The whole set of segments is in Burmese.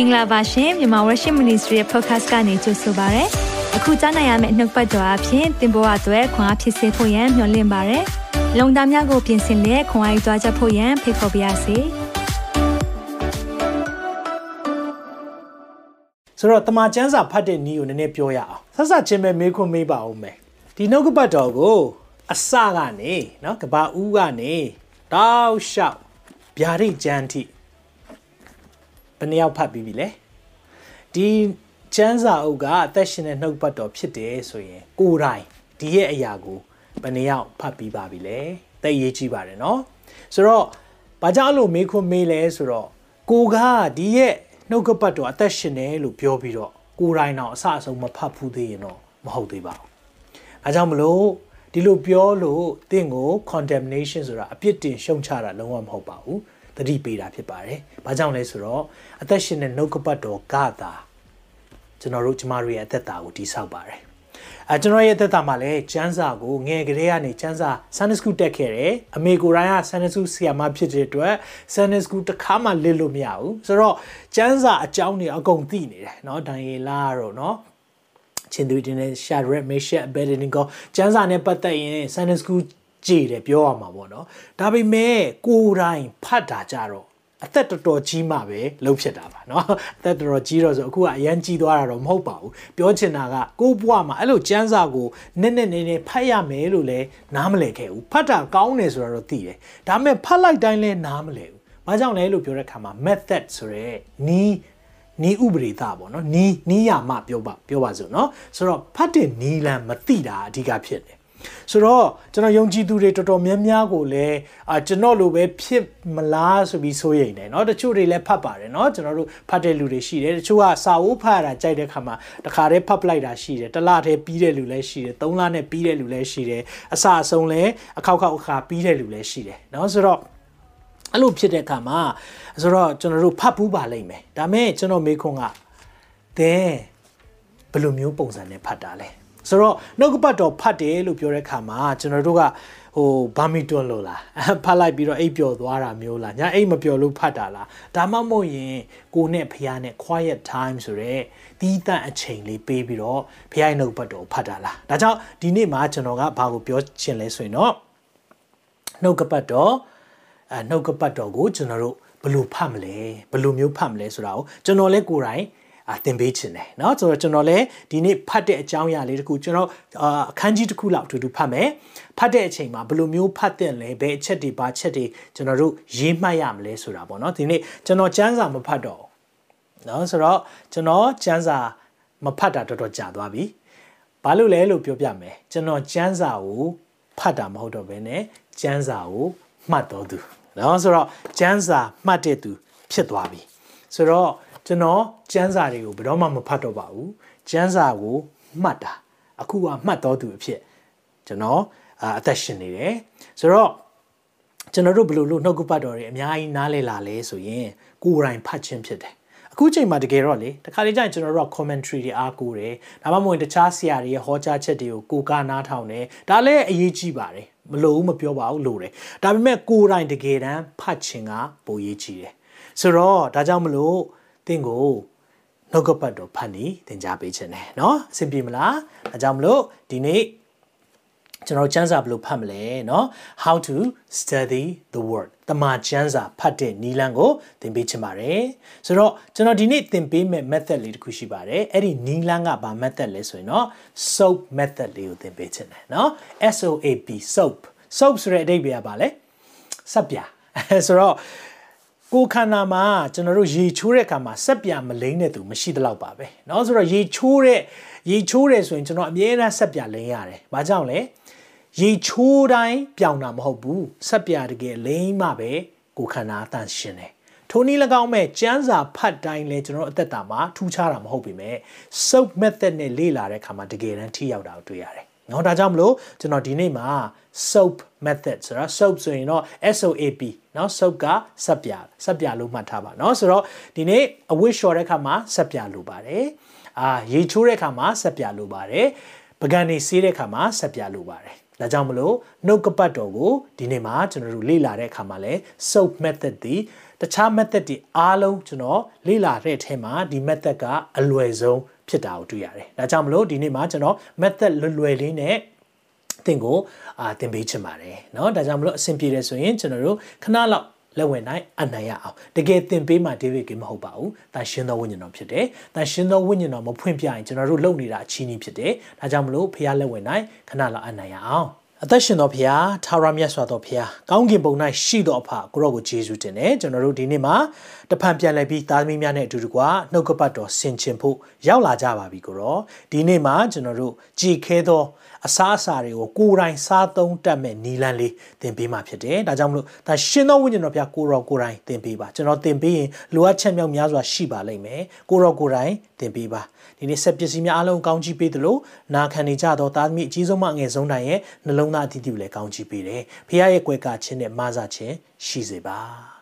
င်္ဂလာပါရှင်မြန်မာဝရရှိ Ministry ရဲ့ podcast ကနေကြိုဆိုပါရစေ။အခုကြားနိုင်ရမယ့်နောက်ပတ်ကြော်အဖြစ်သင်ပေါ်အပ်ွယ်ခွန်အားဖြစ်စေဖို့ယံမျှဝင့်ပါရစေ။လုံတာများကိုပြင်ဆင်လက်ခွန်အားယူကြားချက်ဖို့ယံဖိတ်ခေါ်ပါရစေ။ဆိုတော့တမန်ကျမ်းစာဖတ်တဲ့နည်းကိုနည်းနည်းပြောရအောင်။ဆက်စချင်းပဲမေးခွန်းမေးပါဦးမယ်။ဒီနှုတ်ကပတ်တော်ကိုအစကနေနော်ကဘာဦးကနေတောက်လျှောက်ဗျာဒိတ်ကျမ်းထိ ဘယ်နှယောက်ဖတ်ပြီးပြီလဲဒီကျမ်းစာအုပ်ကအသက်ရှင်တဲ့နှုတ်ပတ်တော်ဖြစ်တယ်ဆိုရင်ကိုယ်တိုင်ဒီရဲ့အရာကိုဘယ်နှယောက်ဖတ်ပြီးပါပြီလဲသိရေးကြည့်ပါတယ်နော်ဆိုတော့ဘာကြောင့်လို့မေးခွန်းမေးလဲဆိုတော့ကိုကဒီရဲ့နှုတ်ကပတ်တော်အသက်ရှင်တယ်လို့ပြောပြီးတော့ကိုယ်တိုင်တော့အဆအဆုံးမဖတ်ဘူးသေးရင်တော့မဟုတ်သေးပါဘူးအဲကြောင့်မလို့ဒီလိုပြောလို့တင့်ကို condemnation ဆိုတာအပြစ်တင်ရှုံချတာလုံးဝမဟုတ်ပါဘူး တတိပေးတာဖြစ်ပါတယ်။ဘာကြောင့်လဲဆိုတော့အသက်ရှင်တဲ့နှုတ်ကပတ်တော်ကသာကျွန်တော်တို့ကျမတို့ရဲ့အသက်တာကိုတည်ဆောက်ပါတယ်အဲကျွန်တော်ရဲ့အသက်တာမှာလည်းကျန်းစာကိုငယ်ကလေးကနေကျန်းစာ Sunday School တက်ခဲ့တယ်အမေကိုယ်တိုင်က Sunday School ဆရာမဖြစ်တဲ့အတွက် Sunday School တစ်ခါမှလစ်လို့မရဘူးဆိုတော့ကျန်းစာအကြောင်းတွေအကုန်သိနေတယ်เนาะဒန်ယေလာတော့เนาะချင်းသူတင်တဲ့ Shadrach Meshach Abednego ကျန်းစာနဲ့ပတ်သက်ရင် Sunday School ကြည်တယ်ပြောရမှာပေါ့เนาะဒါပေမဲ့ကိုယ်တိုင်ဖတ်တာကြတော့အသက်တော်တော်ကြီးမှပဲလှုပ်ဖြစ်တာပါเนาะအသက်တော်တော်ကြီးတော့ဆိုအခုကအရန်ကြီးသွားတာတော့မဟုတ်ပါဘူးပြောချင်တာကကိုယ့်ဘဝမှာအဲ့လိုကျမ်းစာကိုနည်းနည်းနည်းနည်းဖတ်ရမယ်လို့လဲနားမလည်ခဲ့ဘူးဖတ်တာကောင်းတယ်ဆိုတော့သိတယ်ဒါပေမဲ့ဖတ်လိုက်တိုင်းလဲနားမလည်ဘူးဘာကြောင့်လဲလို့ပြောတဲ့အခါမှာ method ဆိုရဲနီးနီးဥပဒေသားပေါ့နော်နီးနီးရမှပြောပါပြောပါစို့နော်ဆိုတော့ဖတ်တဲ့နီးလန်မသိတာအဓိကဖြစ်တယ် ဆိုတော့ကျွန်တော်ယုံကြည်သူတွေတော်တော်များများကိုလည်းအာကျွန်တော်လိုပဲဖြစ်မလားဆိုပြီးစိုးရိမ်တယ်เนาะတချို့တွေလည်းဖတ်ပါတယ်เนาะကျွန်တော်တို့ဖတ်တဲ့လူတွေရှိတယ်တချို့ကစာအုပ်ဖတ်ရတာကြိုက်တဲ့ခါမှာတခါတည်းဖတ်ပလိုက်တာရှိတယ်တစ်လတည်းပြီးတဲ့လူလည်းရှိတယ်သုံးလနဲ့ပြီးတဲ့လူလည်းရှိတယ်အစအဆုံးလည်းအခောက်ခောက်အခါပြီးတဲ့လူလည်းရှိတယ်เนาะဆိုတော့အဲ့လိုဖြစ်တဲ့အခါမှာဆိုတော့ကျွန်တော်တို့ဖတ်ဘူးပါလိမ့်မယ်ဒါမဲ့ကျွန်တော်မေးခွန်းကသင်ဘယ်လိုမျိုးပုံစံနဲ့ဖတ်တာလဲ ဆိုတော့နှုတ်ကပတ်တော်ဖတ်တယ်လို့ပြောတဲ့ခါမှာကျွန်တော်တို့ကဟိုဘာမီတွန်းလို့လားဖတ်လိုက်ပြီးတော့အိပ်ပျော်သွားတာမျိုးလားညာအိပ်မပျော်လို့ဖတ်တာလားဒါမှမဟုတ်ရင်ကိုနဲ့ဖះနဲ့ quiet time ဆိုရဲတီးတန့်အချိန်လေးပေးပြီးတော့ဖះရဲ့နှုတ်ပတ်တော်ဖတ်တာလားဒါကြောင့်ဒီနေ့မှာကျွန်တော်ကဘာကိုပြောချင်လဲဆိုရင်တော့နှုတ်ကပတ်တော်အဲနှုတ်ကပတ်တော်ကိုကျွန်တော်တို့ဘယ်လိုဖတ်မလဲဘယ်လိုမျိုးဖတ်မလဲဆိုတာကိုကျွန်တော်လည်းကိုယ်တိုင် အသင်ပေးခြင်းတယ်เนาะဆိုတော့ကျွန်တော်လည်းဒီနေ့ဖတ်တဲ့အကြောင်းအရာလေးတခုကျွန်တော်အခန်းကြီးတစ်ခုလောက်အတူတူဖတ်မယ်ဖတ်တဲ့အချိန်မှာဘယ်လိုမျိုးဖတ်တဲ့လဲဘယ်အချက်တွေဘာချက်တွေကျွန်တော်တို့ရေးမှတ်ရမလဲဆိုတာပေါ့เนาะဒီနေ့ကျွန်တော်ကျမ်းစာမဖတ်တော့เนาะဆိုတော့ကျွန်တော်ကျမ်းစာမဖတ်တာတော်တော်ကြာသွားပြီဘာလို့လဲလို့ပြောပြမယ်ကျွန်တော်ကျမ်းစာကိုဖတ်တာမဟုတ်တော့ဘဲနဲ့ကျမ်းစာကိုမှတ်တော်သူเนาะဆိုတော့ကျမ်းစာမှတ်တဲ့သူဖြစ်သွားပြီဆိုတော့ ကျွန်တော်ကျမ်းစာတွေကိုဘယ်တော့မှမဖတ်တော့ပါဘူးကျမ်းစာကိုမှတ်တာအခုကမှတ်တော်သူအဖြစ်ကျွန်တော်အသက်ရှင်နေတယ်ဆိုတော့ကျွန်တော်တို့ဘယ်လိုလို့နှုတ်ကပတ်တော်တွေအများကြီးနားလည်လာလဲဆိုရင်ကိုယ်တိုင်ဖတ်ခြင်းဖြစ်တယ်အခုချိန်မှာတကယ်တော့လေတခါလေကျရင်ကျွန်တော်တို့က commentary တွေအားကိုးတယ်ဒါမှမဟုတ်တခြားဆရာတွေရဲ့ဟောကြားချက်တွေကိုကိုကနားထောင်တယ်ဒါလည်းအရေးကြီးပါတယ်မလို့ဘူးမပြောပါဘူးလို့တယ်ဒါပေမဲ့ကိုယ်တိုင်တကယ်တမ်းဖတ်ခြင်းကပိုရေးကြီးတယ်ဆိုတော့ဒါကြောင့်မလို့ တင့်ကိုနှုတ်ကပတ်တော်ဖတ်နေသင်ကြားပေးခြင်းတယ်เนาะအဆင်ပြေမလားအဲကြောင့်မလို့ဒီနေ့ကျွန်တော်ကျမ်းစာဘယ်လိုဖတ်မလဲเนาะ how to study the word တမန်ကျမ်းစာဖတ်တဲ့နည်းလမ်းကိုသင်ပေးချင်ပါတယ်ဆိုတော့ကျွန်တော်ဒီနေ့သင်ပေးမယ့် method လေးတစ်ခုရှိပါတယ်အဲ့ဒီနည်းလမ်းကဘာ method လဲဆိုရင်เนาะ soap method လေးကိုသင်ပေးချင်တယ်เนาะ S O A P soap soap ဆိုတဲ့အဓိပ္ပာယ်ကဘာလဲစပ်ပြဆိုတော့ ကိုခန္ဓာမှာကျွန်တော်တို့ရေချိုးတဲ့အခါမှာစက်ပြမလိမ့်တဲ့သူမရှိသလောက်ပါပဲเนาะဆိုတော့ရေချိုးတဲ့ရေချိုးတယ်ဆိုရင်ကျွန်တော်အမြဲတမ်းစက်ပြလိမ့်ရတယ်။ဘာကြောင့်လဲရေချိုးတိုင်းပြောင်တာမဟုတ်ဘူးစက်ပြတကယ်လိမ့်မှပဲကိုခန္ဓာအတန်ရှင်တယ်။ထိုနည်း၎င်းမဲ့ကျန်းစာဖတ်တိုင်းလဲကျွန်တော်အသက်တာမှာထူးခြားတာမဟုတ်ပေမဲ့ soap method နဲ့လေ့လာတဲ့အခါမှာတကယ်တမ်းထိရောက်တာကိုတွေ့ရတယ်။ နော်ဒါကြောင့်မလို့ကျွန်တော်ဒီနေ့မှာ soap method ဆိုတော့ soap ဆိုရင်တော့ SOAP เนาะ soap ကဆက်ပြဆက်ပြလို့မှတ်ထားပါเนาะဆိုတော့ဒီနေ့အဝတ်လျှော်တဲ့ခါမှာဆက်ပြလို့ပါတယ်အာရေချိုးတဲ့ခါမှာဆက်ပြလို့ပါတယ်ပကံနေဆေးတဲ့ခါမှာဆက်ပြလို့ပါတယ် ဒါကြောင့်မလို့နှုတ်ကပတ်တော်ကိုဒီနေ့မှာကျွန်တော်တို့လေ့လာတဲ့အခါမှာလဲ soap method ဒီတခြား method တွေအားလုံးကျွန်တော်လေ့လာတဲ့အထဲမှာဒီ method ကအလွယ်ဆုံး ဖြစ်တာကိုတွေ့ရတယ်။ဒါကြောင့်မလို့ဒီနေ့မှာကျွန်တော် method လွယ်လွယ်လေးနဲ့တင်ကိုအာတင်ပေးချင်ပါတယ်เนาะဒါကြောင့်မလို့အဆင်ပြေတယ်ဆိုရင်ကျွန်တော်တို့ခဏလောက်လက်ဝင်နိုင်အနိုင်ရအောင်တကယ်သင်ပေးမှဒေးဗစ်ကမဟုတ်ပါဘူး။တန်ရှင်းသောဝိညာဉ်တော်ဖြစ်တယ်။တန်ရှင်းသောဝိညာဉ်တော်မဖွင့်ပြရင်ကျွန်တော်တို့လုပ်နေတာအချင်းကြီးဖြစ်တယ်။ဒါကြောင့်မလို့ဖះလက်ဝင်နိုင်ခဏလောက်အနိုင်ရအောင်။ အသက်ရှင်တော်ဖះထာဝရမြတ်စွာသောဖះကောင်းကင်ဘုံ၌ရှိသောအဖကိုရောကိုယေရှုတင်တယ်ကျွန်တော်တို့ဒီနေ့မှာတဖန်ပြန်လည်ပြီးသားသမီးများနဲ့အတူတကွနှုတ်ကပတ်တော်ဆင်ခြင်ဖို့ရောက်လာကြပါပြီကိုရောဒီနေ့မှာကျွန်တော်တို့ကြည်ခဲသောအစားအစာတွေကိုကိုယ်တိုင်စားသုံးတတ်မဲ့နီလန်းလေးသင်ပေးမှာဖြစ်တယ်။ဒါကြောင့်မလို့ဒါရှင်သောဝိညာဉ်တော်ဖျားကိုရောကိုယ်တိုင်သင်ပေးပါ။ကျွန်တော်သင်ပေးရင်လိုအပ်ချက်မြောက်များစွာရှိပါလိမ့်မယ်။ကိုရောကိုယ်တိုင်သင်ပေးပါ။ ဒီနေ့ဆက်ပစ္စည်းများအလုံးကောင်းချီးပေးသလိုနာခံနေကြသောသားသမီးအကြီးဆုံးမှအငယ်ဆုံးတိုင်းရဲ့နှလုံးသားအသီးသီးကိုလည်းကောင်းချီးပေးတယ်။ဖခင်ရဲ့ကွယ်ကာခြင်းနဲ့မဆခြင်းရှိစေပါ။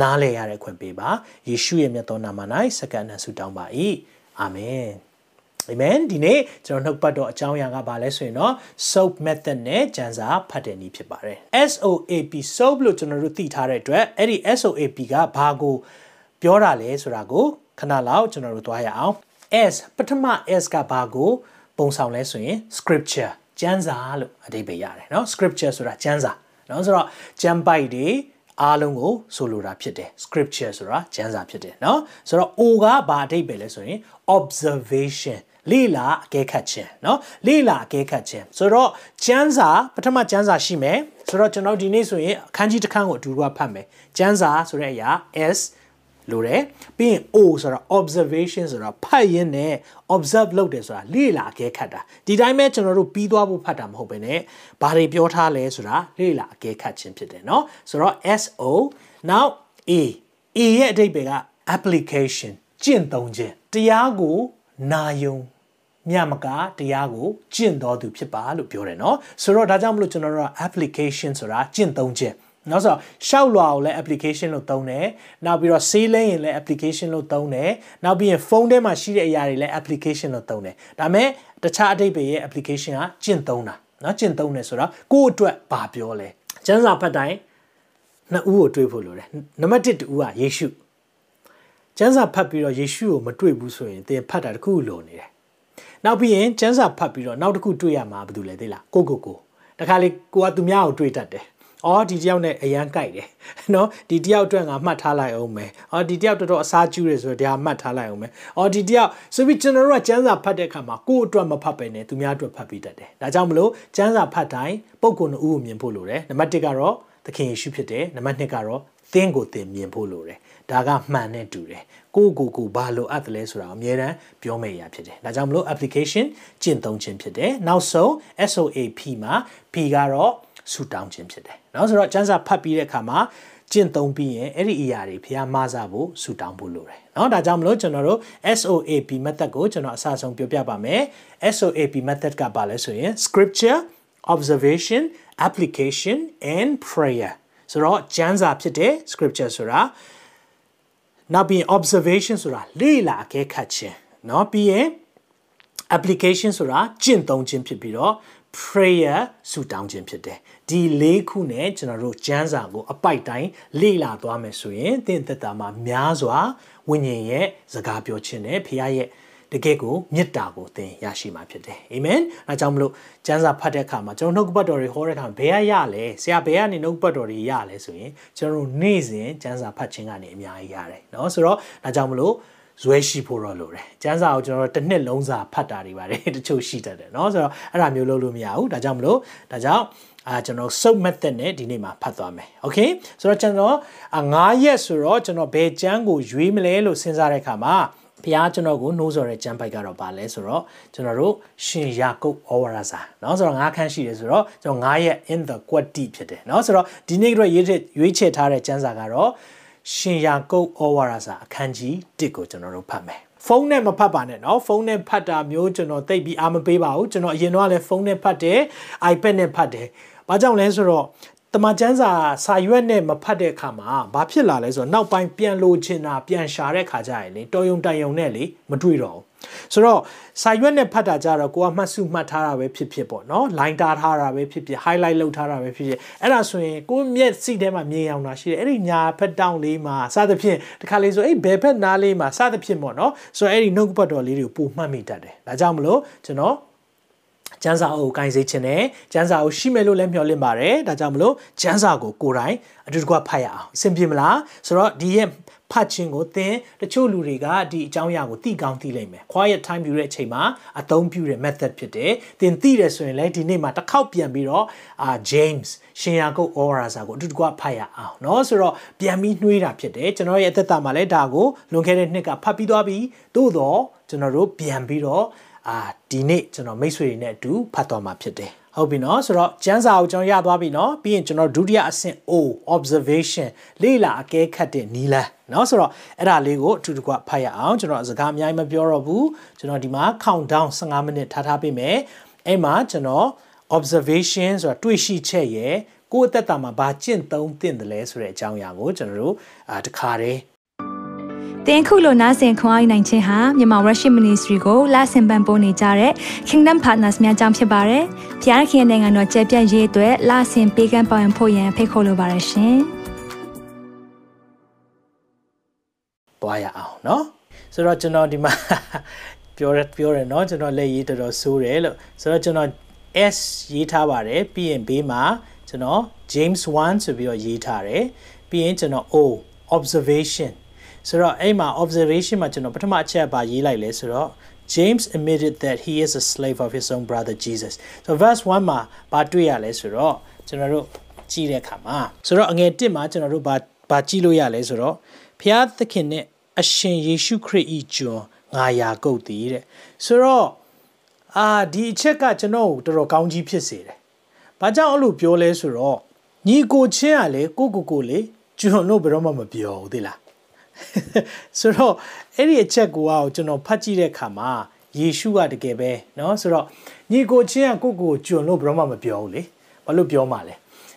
နားလဲရတဲ့ခွင့်ပေးပါယေရှုရဲ့မြတ်သောနာမ၌စက္ကန့်နဲ့ဆုတောင်းပါ၏အာမင်အာမင်ဒီနေ့ကျွန်တော်နှုတ်ပတ်တော်အကြောင်းအရာကဘာလဲဆိုရင်တော့ soap method နဲ့ကျမ်းစာဖတ်တဲ့နည်းဖြစ်ပါတယ် SOAP soap လို့ကျွန်တော်တို့သိထားတဲ့အတွက်အဲ့ဒီ SOAP ကဘာကို ပြောတာလဲဆိုတာကိုခဏလောက်ကျွန်တော်တို့သွားရအောင် S ပထမ S ကဘာကိုပုံဆောင်လဲဆိုရင် scripture ကျမ်းစာလို့အဓိပ္ပာယ်ရတယ်เนาะ scripture ဆိုတာကျမ်းစာเนาะဆိုတော့ကျမ်းပိုက်တွေအားလုံးကိုဆိုလိုတာဖြစ်တယ် scripture ဆိုတာကျမ်းစာဖြစ်တယ်เนาะဆိုတော့ O ကဘာအဓိပ္ပာယ်လဲဆိုရင် observation လေ့လာအကဲခတ်ခြင်းเนาะလေ့လာအကဲခတ်ခြင်းဆိုတော့ကျမ်းစာပထမကျမ်းစာရှိမယ်ဆိုတော့ကျွန်တော်ဒီနေ့ဆိုရင်အခန်းကြီးတစ်ခန်းကိုအတူတူဖတ်မယ်ကျမ်းစာဆိုတဲ့အရာ S လို့တယ်ပြီးရင် O ဆိုတာ observation ဆိုတာဖတ်ရင်းနဲ့ observe လုပ်တယ်ဆိုတာလေ့လာအကဲခတ်တာဒီတိုင်းပဲကျွန်တော်တို့ပြီးသွားဖို့ဖတ်တာမဟုတ်ဘဲနဲ့ဘာတွေပြောထားလဲဆိုတာလေ့လာအကဲခတ်ခြင်းဖြစ်တယ်เนาะဆိုတော့ SO now A A ရဲ့အဓိပ္ပာယ်က application ကျင့်သုံးခြင်းတရားကိုနာယုံမြမကတရားကိုကျင့်တော်သူဖြစ်ပါလို့ပြောတယ်เนาะဆိုတော့ဒါကြောင့်မလို့ကျွန်တော်တို့က application ဆိုတာကျင့်သုံးခြင်း နောက်ဆိုရှောက်လွာကိုလည်း application လို့သုံးတယ်နောက်ပြီးတော့ဆေးလဲရင်လည်း application လို့သုံးတယ်နောက်ပြီးရင်ဖုန်းထဲမှာရှိတဲ့အရာတွေလည်း application လို့သုံးတယ်ဒါမဲ့တခြားအတိတ်ပဲရဲ့ application ကကျင့်သုံးတာနော်ကျင့်သုံးတယ်ဆိုတော့ကိုယ့်အတွက်ဘာပြောလဲကျမ်းစာဖတ်တိုင်းနှစ်ဦးကိုတွေးဖို့လိုတယ်နံပါတ်1တူကယေရှုကျမ်းစာဖတ်ပြီးတော့ယေရှုကိုမတွေ့ဘူးဆိုရင်သင်ဖတ်တာတခုလိုနေတယ်နောက်ပြီးရင်ကျမ်းစာဖတ်ပြီးတော့နောက်တစ်ခုတွေ့ရမှာဘာလို့လဲသိလားကိုကိုကိုတခါလေကိုကသူများကိုတွေ့တတ်တယ် အော်ဒီတယောက်နဲ့အရန်ကြိုက်တယ်နော်ဒီတယောက်အတွက်ငါမှတ်ထားလိုက်အောင်မယ်အော်ဒီတယောက်တော်တော်အစားကျူးတယ်ဆိုတော့ဒါမှတ်ထားလိုက်အောင်မယ်အော်ဒီတယောက်ဆိုပြီးကျွန်တော်တို့ကကျမ်းစာဖတ်တဲ့အခါမှာကိုယ့်အတွက်မဖတ်ပဲနဲ့သူများအတွက်ဖတ်ပြီးတတ်တယ်ဒါကြောင့်မလို့ကျမ်းစာဖတ်တိုင်းပုံကုနှစ်ဦးကိုမြင်ဖို့လိုတယ်နံပါတ်1ကတော့သခင်ယေရှုဖြစ်တယ်နံပါတ်2ကတော့သင်ကိုသင်မြင်ဖို့လိုတယ်ဒါကမှန်နဲ့တူတယ်ကိုကိုကိုဘာလိုအပ်တယ်လဲဆိုတာအမြဲတမ်းပြောမယ့်အရာဖြစ်တယ်ဒါကြောင့်မလို့ application ကျင့်သုံးခြင်းဖြစ်တယ်နောက်ဆုံး SOAP မှာ P ကတော့ဆူတောင်းခြင်းဖြစ်တယ် เนาะဆိုတော့ကျမ်းစာဖတ်ပြီးတဲ့အခါမှာကျင့်သုံးပြီးရင်အဲ့ဒီအရာတွေဖះမဆဖို့ဆူတောင်းဖို့လိုတယ်เนาะဒါကြောင့်မလို့ကျွန်တော်တို့ SOAP method ကိုကျွန်တော်အစဆုံးပြောပြပါမယ် SOAP method ကပါလဲဆိုရင် scripture observation application and prayer ဆိုတော့ကျမ်းစာဖြစ်တဲ့ scripture ဆိုတာနောက်ပြီး observation ဆိုတာလေ့လာအကဲခတ်ခြင်းเนาะပြီးရင် application ဆိုတာကျင့်သုံးခြင်းဖြစ်ပြီးတော့ prayer ဆူတောင်းခြင်းဖြစ်တယ်ဒီလေးခုနဲ့ကျွန်တော်တို့ကျမ်းစာကိုအပိုက်တိုင်းလေ့လာသွားမယ်ဆိုရင်သင်သက်တာမှာများစွာဝိညာဉ်ရဲ့စကားပြောခြင်းနဲ့ဖခင်ရဲ့တကယ်ကိုမေတ္တာကိုသင်ရရှိမှာဖြစ်တယ်အာမင်အဲကြောင့်မလို့ကျမ်းစာဖတ်တဲ့အခါမှာကျွန်တော်နှုတ်ကပတ်တော်တွေဟောတဲ့အခါဘယ်ကရလဲဆရာဘယ်ကနေနှုတ်ကပတ်တော်တွေရလဲဆိုရင်ကျွန်တော်တို့နေ့စဉ်ကျမ်းစာဖတ်ခြင်းကနေအများကြီးရတယ်เนาะဆိုတော့ဒါကြောင့်မလို့ ဇွဲရှိဖို့တော့လိုတယ်ကျန်းစာကိုကျွန်တော်တို့တစ်နှစ်လုံးစာဖတ်တာတွေပါတယ်တချို့ရှိတတ်တယ်เนาะဆိုတော့အဲ့ဒါမျိုးလုပ်လို့မရဘူးဒါကြောင့်မလို့ဒါကြောင့်အာကျွန်တော် soap method နဲ့ဒီနေ့မှာဖတ်သွားမယ်။ Okay ဆိုတော့ကျွန်တော်9ရက်ဆိုတော့ကျွန်တော်ဘယ်ကျမ်းကိုရွေးမလဲလို့စဉ်းစားတဲ့အခါမှာဘုရားကျွန်တော်ကိုနှိုးဆော်တဲ့ကျမ်းပိုက်ကတော့ပါလဲဆိုတော့ကျွန်တော်တို့ရှင်ယာကုပ်ဩဝါဒစာเนาะဆိုတော့ငါးခန်းရှိတယ်ဆိုတော့ကျွန်တော်9ရက် in the quality ဖြစ်တယ်เนาะဆိုတော့ဒီနေ့ကတော့ရွေးရွေးချယ်ထားတဲ့ကျမ်းစာကတော့ ရှင်ယာကုပ်ဩဝါဒစာအခန်းကြီး1ကိုကျွန်တော်တို့ဖတ်မယ်ဖုန်းနဲ့မဖတ်ပါနဲ့เนาะဖုန်းနဲ့ဖတ်တာမျိုးကျွန်တော်သိပြီးအားမပေးပါဘူးကျွန်တော်အရင်တော့လည်းဖုန်းနဲ့ဖတ်တယ် iPad နဲ့ဖတ်တယ်ဘာကြောင့်လဲဆိုတော့တမန်ကျမ်းစာစာရွက်နဲ့မဖတ်တဲ့အခါမှာဘာဖြစ်လာလဲဆိုတော့နောက်ပိုင်းပြန်လိုချင်တာပြန်ရှာတဲ့ခါကြရင်လေတော်ယုံတန်ယုံနဲ့လေမတွေ့တော့ဘူး ဆိုတော့စာရွက်နဲ့ဖတ်တာကြတော့ကိုကမှတ်စုမှတ်ထားတာပဲဖြစ်ဖြစ်ပေါ့နော် line တားထားတာပဲဖြစ်ဖြစ် highlight လုပ်ထားတာပဲဖြစ်ဖြစ်အဲ့ဒါဆိုရင်ကိုမျက်စိထဲမှာမြင်အောင်တာရှိတယ်အဲ့ဒီညာဖက်တောင်းလေးမှာစသဖြင့်တခါလေးဆိုအဲ့ဘယ်ဖက်နားလေးမှာစသဖြင့်ပေါ့နော်ဆိုတော့အဲ့ဒီ note ပတ်တော်လေးတွေကိုပုံမှတ်မိတတ်တယ်ဒါကြောင့်မလို့ကျွန်တော်ကျန်းစာအုပ်ကိုင်စေချင်တယ်ကျန်းစာအုပ်ရှိမယ်လို့လည်းမျှော်လင့်ပါတယ်ဒါကြောင့်မလို့ကျန်းစာကိုကိုယ်တိုင်အတူတကွဖတ်ရအောင်အဆင်ပြေမလားဆိုတော့ဒီရဲ့ ဖတ်ခြင်းကိုသင်တချို့လူတွေကဒီအကြောင်းအရာကိုသိကောင်းသိလိမ့်မယ် quiet time ယူတဲ့အချိန်မှာအသုံးပြုတဲ့ method ဖြစ်တယ်သင်သိတယ်ဆိုရင်လည်းဒီနေ့မှာတစ်ခေါက်ပြန်ပြီးတော့အာ James ရှင်ယာကုတ် aura စာကိုအတူတကွဖတ်ရအောင်เนาะဆိုတော့ပြန်ပြီးနှွေးတာဖြစ်တယ်ကျွန်တော်ရဲ့အသက်တာမှာလည်းဒါကိုလွန်ခဲ့တဲ့နှစ်ကဖတ်ပြီးသွားပြီသို့တော့ကျွန်တော်တို့ပြန်ပြီးတော့အာဒီနေ့ကျွန်တော်မိတ်ဆွေတွေနဲ့အတူဖတ်သွားမှာဖြစ်တယ် ဟုတ်ပြီနော်ဆိုတော့ကျန်းစာကိုကျွန်တော်ရသွားပြီနော်ပြီးရင်ကျွန်တော်ဒုတိယအဆင့် O observation လေ့လာအကဲခတ်တဲ့နီလန်းနော်ဆိုတော့အဲ့ဒါလေးကိုအထူးတကွဖတ်ရအောင်ကျွန်တော်စကားအများကြီးမပြောတော့ဘူးကျွန်တော်ဒီမှာ countdown 15မိနစ်ထားထားပေးမယ်အဲ့မှာကျွန်တော် observation ဆိုတာတွေ့ရှိချက်ရယ်ကိုယ့်အသက်တာမှာဘာကျင့်သုံးသင့်တယ်လဲဆိုတဲ့အကြောင်းအရာကိုကျွန်တော်တို့အာတခါတည်း တင်ခုလိုနာဆင်ခွန်အားနိုင်ခြင်းဟာမြန်မာ Worship Ministry ကိုလာဆင်ပန်ပိုးနေကြတဲ့ Kingdom Partners များအကြောင်းဖြစ်ပါတယ်။ဖျားခင်နိုင်ငံတော်ကျယ်ပြန့်ရေးအတွက်လာဆင်ပေးကမ်းပောင်းဖို့ရန်ဖိတ်ခေါ်လိုပါတယ်ရှင်။ပွားရအောင်နော်။ဆိုတော့ကျွန်တော်ဒီမှာပြောရပြောရနော်ကျွန်တော်လက်ရေးတော်တော်ဆိုးတယ်လို့ဆိုတော့ကျွန်တော် S ရေးထားပါတယ်ပြီးရင်ဘေးမှာကျွန်တော် James 1ဆိုပြီးတော့ရေးထားတယ်ပြီးရင်ကျွန်တော် O observation ဆိုတော့အဲ့မှာ observation မှာကျွန်တော်ပထမအချက်ပါရေးလိုက်လဲဆိုတော့ James admitted that he is a slave of his own brother Jesus so verse 1မှာဘာတွေ့ရလဲဆိုတော့ကျွန်တော်တို့ကြည့်တဲ့အခါမှာဆိုတော့အငယ်1မှာကျွန်တော်တို့ဘာဘာကြည့်လို့ရလဲဆိုတော့ဖျားသခင်နဲ့အရှင်ယေရှုခရစ်ဤကျွန်ငါယာကုတ်တည်တဲ့ဆိုတော့အာဒီအချက်ကကျွန်တော်တော်တော်ကောင်းကြီးဖြစ်စေတယ်။ဘာကြောင့်အဲ့လိုပြောလဲဆိုတော့ညီကိုချင်းကလေကိုကိုကိုလေကျွန်တော်တို့ဘယ်တော့မှမပြောဘူးသိလား ဆိုတော့အဲ့ဒီအချက်ကိုကျွန်တော်ဖတ်ကြည့်တဲ့အခါမှာယေရှုကတကယ်ပဲเนาะဆိုတော့ညီကိုချင်းကကိုကိုကျွန်လို့ဘယ်တော့မှမပြောဘူးလေဘာလို့ပြောမှလဲ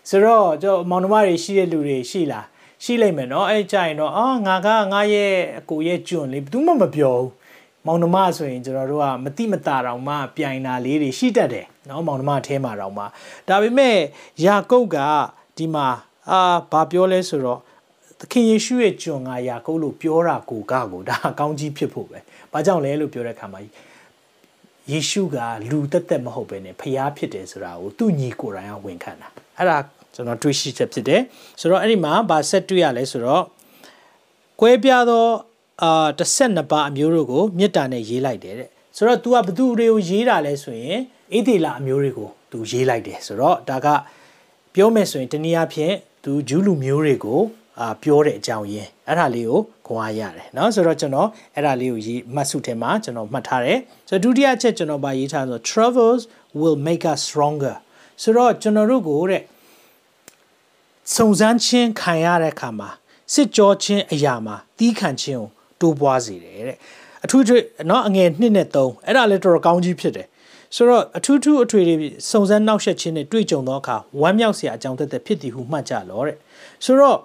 ဆိုတော့ကျွန်တော်မောင်နှမတွေရှိတဲ့လူတွေရှိလားရှိလိမ့်မယ်เนาะအဲ့ကြရင်တော့အာငါကငါရဲ့အကိုရဲ့ကျွန်လေဘယ်သူမှမပြောဘူးမောင်နှမဆိုရင်ကျွန်တော်တို့ကမတိမတာတောင်မှပြိုင်တာလေးတွေရှိတတ်တယ်เนาะမောင်နှမအแทမှာတောင်မှဒါပေမဲ့ယာကုတ်ကဒီမှာအာဘာပြောလဲဆိုတော့သ ခင်ယေရှုရဲ့ကျွန်ငါယာကုပ်လို့ပြောတာကိုကကိုဒါအကောင်းကြီးဖြစ်ဖို့ပဲ။ဘာကြောင့်လဲလို့ပြောတဲ့အခါမှာယေရှုကလူတက်တက်မဟုတ်ပဲねဖျားဖြစ်တယ်ဆိုတာကိုသူ့ညီကိုယ်တိုင်ကဝန်ခံတာ။အဲ့ဒါကျွန်တော်တွေးရှိချက်ဖြစ်တယ်။ဆိုတော့အဲ့ဒီမှာဗာဆက်တွေ့ရလဲဆိုတော့ကွဲပြားသောအာ12ပါးအမျိုးတို့ကိုမေတ္တာနဲ့ရေးလိုက်တယ်တဲ့။ဆိုတော့ तू ကဘသူတွေကိုရေးတာလဲဆိုရင်အေသေလအမျိုးတွေကို तू ရေးလိုက်တယ်ဆိုတော့ဒါကပြောမယ်ဆိုရင်တနည်းအားဖြင့် तू ဂျူးလူမျိုးတွေကို အာပြောတဲ့အကြောင်းရင်းအဲ့ဒါလေးကိုခွန်အားရတယ်เนาะဆိုတော့ကျွန်တော်အဲ့ဒါလေးကိုရေးမှတ်စုထဲမှာကျွန်တော်မှတ်ထားတယ်ဆိုတော့ဒုတိယချက်ကျွန်တော်ဗာရေးထားဆို travels will make us stronger ဆိုတော့ကျွန်တော်တို့ကိုတဲ့စုံစမ်းခြင်းခံရတဲ့အခါမှာစစ်ကြောခြင်းအရာမှာတီးခံခြင်းကိုတိုးပွားစေတယ်တဲ့အထူးထူးเนาะအငယ်1နဲ့3အဲ့ဒါလည်းတော်တော်ကောင်းကြီးဖြစ်တယ်ဆိုတော့အထူးထူးအထွေတွေစုံစမ်းနှောက်ယှက်ခြင်းနဲ့တွေ့ကြုံသောအခါဝမ်းမြောက်စရာအကြောင်းသက်သက်ဖြစ်သည်ဟုမှတ်ကြလောတဲ့ဆိုတော့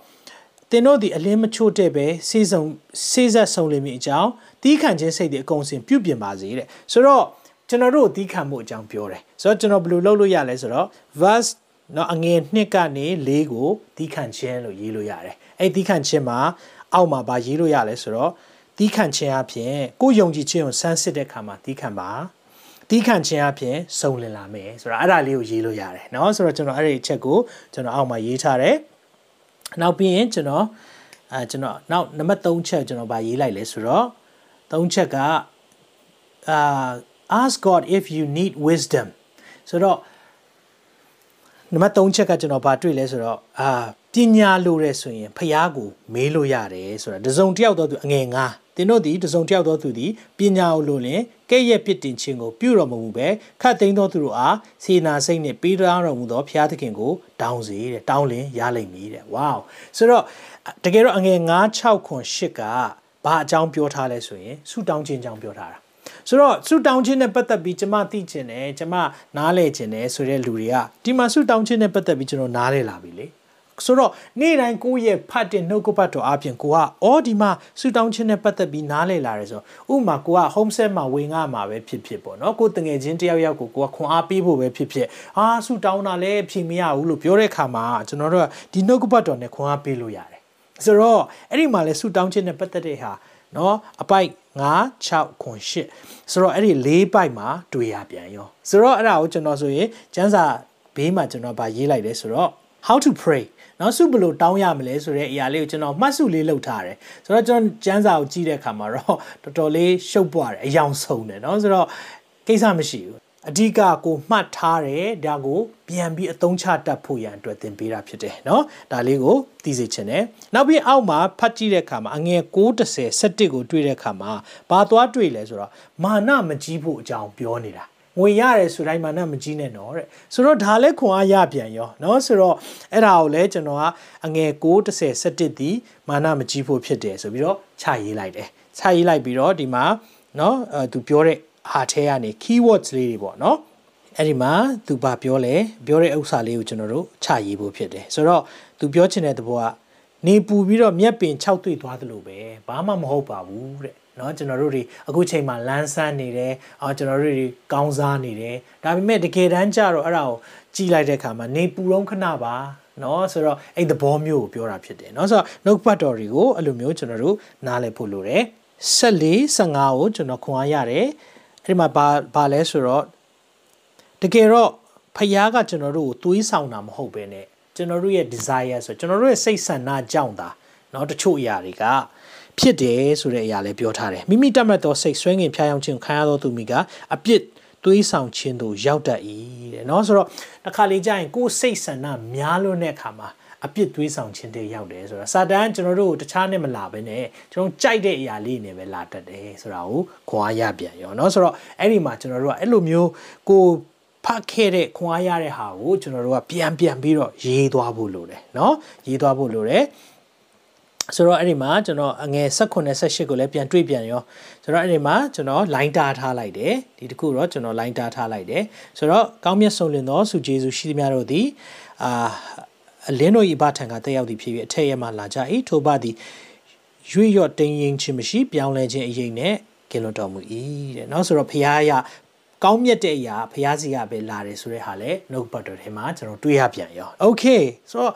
သင်တို့သည်အလင်းမချို့တဲ့ပဲစေစုံစေဆက်ဆုံးလိမ့်မည်အကြောင်းတီးခံခြင်းစိတ်တွေအကုန်စင်ပြုပြင်ပါစေတဲ့ဆိုတော့ကျွန်တော်တို့တီးခံမှုအကြောင်းပြောတယ်ဆိုတော့ကျွန်တော်ဘယ်လိုလုပ်လို့ရလဲဆိုတော့ verse နော်အငယ်နှစ်ကနေ၄ကိုတီးခံခြင်းလို့ရေးလို့ရတယ်အဲ့တီးခံခြင်းမှာအောက်မှာဗာရေးလို့ရလဲဆိုတော့တီးခံခြင်းအပြင်ကိုယုံကြည်ခြင်းကိုစမ်းစစ်တဲ့အခါမှာတီးခံပါတီးခံခြင်းအပြင်စုံလင်လာမယ်ဆိုတော့အဲ့ဒါလေးကိုရေးလို့ရတယ်เนาะဆိုတော့ကျွန်တော်အဲ့ဒီအချက်ကိုကျွန်တော်အောက်မှာရေးထားတယ် နောက်ပြီးရင်ကျွန်တော်အဲကျွန်တော်နောက်နံပါတ်3ချက်ကျွန်တော်ဗာရေးလိုက်လဲဆိုတော့3ချက်ကအာ ask God if you need wisdom ဆိုတော့နံပါတ်3ချက်ကကျွန်တော်ဗာတွေ့လဲဆိုတော့အာပညာလိုရဲဆိုရင်ဖះကိုမေးလို့ရတယ်ဆိုတာတစုံတစ်ယောက်တော့သူအငယ်ငါသင်တို့သည်တစုံတစ်ယောက်သောသူသည်ပညာကိုလိုလင် ကဲ့ရဲ့ပြစ်တင်ခြင်းကိုပြုတော်မမူပဲခတ်သိမ်းသောသူတို့အားစေနာစိတ်နှင့်ပေးတော်တော်မူသောဘုရားသခင်ကိုတောင်းစေတဲ့တောင်းလင်ရလိမ့်မည်တဲ့ဝေါဆိုတော့တကယ်တော့အငယ်9 6ခွန်8ကဘာအကြောင်းပြောထားလဲဆိုရင်ဆူတောင်းခြင်းအကြောင်းပြောထားတာဆိုတော့ဆူတောင်းခြင်းနဲ့ပတ်သက်ပြီးကျမသိကျင်တယ်ကျမနားလဲကျင်တယ်ဆိုတဲ့လူတွေကဒီမှာဆူတောင်းခြင်းနဲ့ပတ်သက်ပြီးကျွန်တော်နားလဲလာပြီလေ ဆိုတော့နေ့တိုင်းကိုယ့်ရဲ့ဖတ်တဲ့နှုတ်ကပတ်တော်အပြင်ကိုကအော်ဒီမှာဆူတောင်းခြင်းနဲ့ပတ်သက်ပြီးနားလည်လာတယ်ဆိုဥပမာကိုက home set မှာဝင်ငါမှာပဲဖြစ်ဖြစ်ပေါ့နော်ကိုတငယ်ချင်းတယောက်ယောက်ကိုကိုကခွန်အားပေးဖို့ပဲဖြစ်ဖြစ်အာဆူတောင်းတာလည်းဖြေမရဘူးလို့ပြောတဲ့အခါမှာကျွန်တော်တို့ကဒီနှုတ်ကပတ်တော်နဲ့ခွန်အားပေးလို့ရတယ်ဆိုတော့အဲ့ဒီမှာလဲဆူတောင်းခြင်းနဲ့ပတ်သက်တဲ့ဟာနော်အပိုက်9 6ခွန်8ဆိုတော့အဲ့ဒီ၄ပိုက်မှာတွေ့ရပြန်ရောဆိုတော့အဲ့ဒါကိုကျွန်တော်ဆိုရင်ကျမ်းစာဘေးမှာကျွန်တော်ဗာရေးလိုက်တယ်ဆိုတော့ how to pray နော်စုဘလို့တောင်းရမလဲဆိုတဲ့အရာလေးကိုကျွန်တော်မှတ်စုလေးလုပ်ထားတယ်ဆိုတော့ကျွန်တော်ကျမ်းစာကိုကြည့်တဲ့အခါမှာတော့တော်တော်လေးရှုပ်ပွားတယ်အယောင်ဆုံးတယ်နော်ဆိုတော့ကိစ္စမရှိဘူးအဓိကကိုမှတ်ထားတယ်ဒါကိုပြန်ပြီးအသုံးချတတ်ဖို့ရန်အတွက်သင်ပေးတာဖြစ်တယ်เนาะဒါလေးကိုသိစေချင်တယ်နောက်ပြီးအောက်မှာဖတ်ကြည့်တဲ့အခါမှာအငယ်930 17ကိုတွေ့တဲ့အခါမှာဘာသွားတွေ့လဲဆိုတော့မာနမကြီးဖို့အကြောင်းပြောနေတာ ဝင်ရတယ်ဆိုတိုင်းမှနမကြီးနဲ့နော်တဲ့ဆိုတော့ဒါလည်းခွန်အားရပြန်ရောနော်ဆိုတော့အဲ့ဒါကိုလည်းကျွန်တော်ကအငယ်930 17ဒီမာနမကြီးဖို့ဖြစ်တယ်ဆိုပြီးတော့ခြာရေးလိုက်တယ်ခြာရေးလိုက်ပြီးတော့ဒီမှာနော်အဲသူပြောတဲ့ဟာထဲကနေ keywords လေးတွေပေါ့နော်အဲ့ဒီမှာသူဘာပြောလဲပြောတဲ့ဥစ္စာလေးကိုကျွန်တော်တို့ခြာရေးဖို့ဖြစ်တယ်ဆိုတော့သူပြောချင်တဲ့သဘောကနေပူပြီးတော့မြက်ပင်ခြောက်တွေ့သွားသလိုပဲဘာမှမဟုတ်ပါဘူးတဲ့ เนาะကျွန်တော်တို့တွေအခုချိန်မှာလန်းဆန်းနေတယ်အော်ကျွန်တော်တို့တွေကောင်းစားနေတယ်ဒါပေမဲ့တကယ်တမ်းကျတော့အဲ့ဒါကိုကြည်လိုက်တဲ့အခါမှာနေပူတော့ခဏပါเนาะဆိုတော့အဲ့သဘောမျိုးကိုပြောတာဖြစ်တယ်เนาะဆိုတော့နှုတ်ပတ်တော်တွေကိုအဲ့လိုမျိုးကျွန်တော်တို့နားလည်ဖို့လိုတယ်14 15ကိုကျွန်တော်ခွန်အားရတယ်အဲ့ဒီမှာဘာဘာလဲဆိုတော့တကယ်တော့ဖယားကကျွန်တော်တို့ကိုသွေးဆောင်တာမဟုတ်ပဲねကျွန်တော်တို့ရဲ့ desire ဆိုကျွန်တော်တို့ရဲ့စိတ်ဆန္ဒကြောင့်သာเนาะတချို့အရာတွေက ဖြစ်တယ်ဆိုတဲ့အရာလည်းပြောထားတယ်မိမိတတ်မှတ်သောစိတ်ဆွဲငင်ဖျားယောင်းခြင်းခံရသောသူမိကအပြစ်သွေးဆောင်ခြင်းတို့ရောက်တတ်၏တဲ့เนาะဆိုတော့တစ်ခါလေကြာရင်ကိုယ်စိတ်ဆန္ဒများလွန်းတဲ့အခါမှာအပြစ်သွေးဆောင်ခြင်းတွေရောက်တယ်ဆိုတာစာတန်ကျွန်တော်တို့ကိုတခြားနဲ့မလာဘဲနဲ့ကျွန်တော်ကြိုက်တဲ့အရာလေးနဲ့ပဲလာတတ်တယ်ဆိုတာကိုခွန်အားရပြန်ရောเนาะဆိုတော့အဲ့ဒီမှာကျွန်တော်တို့ကအဲ့လိုမျိုးကိုဖတ်ခဲ့တဲ့ခွန်အားရတဲ့ဟာကိုကျွန်တော်တို့ကပြန်ပြန်ပြီးတော့ရေးသွားဖို့လိုတယ်เนาะရေးသွားဖို့လိုတယ် ဆိုတော့အဲ့ဒီမှာကျွန်တော်အငယ်16နဲ့18ကိုလည်းပြန်တွေ့ပြန်ရောဆိုတော့အဲ့ဒီမှာကျွန်တော် line တားထားလိုက်တယ်ဒီတခုတော့ကျွန်တော် line တားထားလိုက်တယ်ဆိုတော့ကောင်းမြတ်ဆုံးလင်သောဆုဂျေဇုရှိသမျှတို့သည်အာအလင်းတို့၏ဘထံကတက်ရောက်သည်ဖြစ်ပြီးအထက်ရမှလာကြ၏ထိုဘသည်ရွေ့ရော့တင်းရင်ခြင်းမရှိပြောင်းလဲခြင်းအရေးနဲ့ကင်လွန်တော်မူ၏တဲ့เนาะဆိုတော့ဖရားရကောင်းမြတ်တဲ့အရာဖရားစီကပဲလာတယ်ဆိုတဲ့ဟာလဲနှုတ်ပတ်တော်ထဲမှာကျွန်တော်တွေးရပြန်ရောโอเคဆိုတော့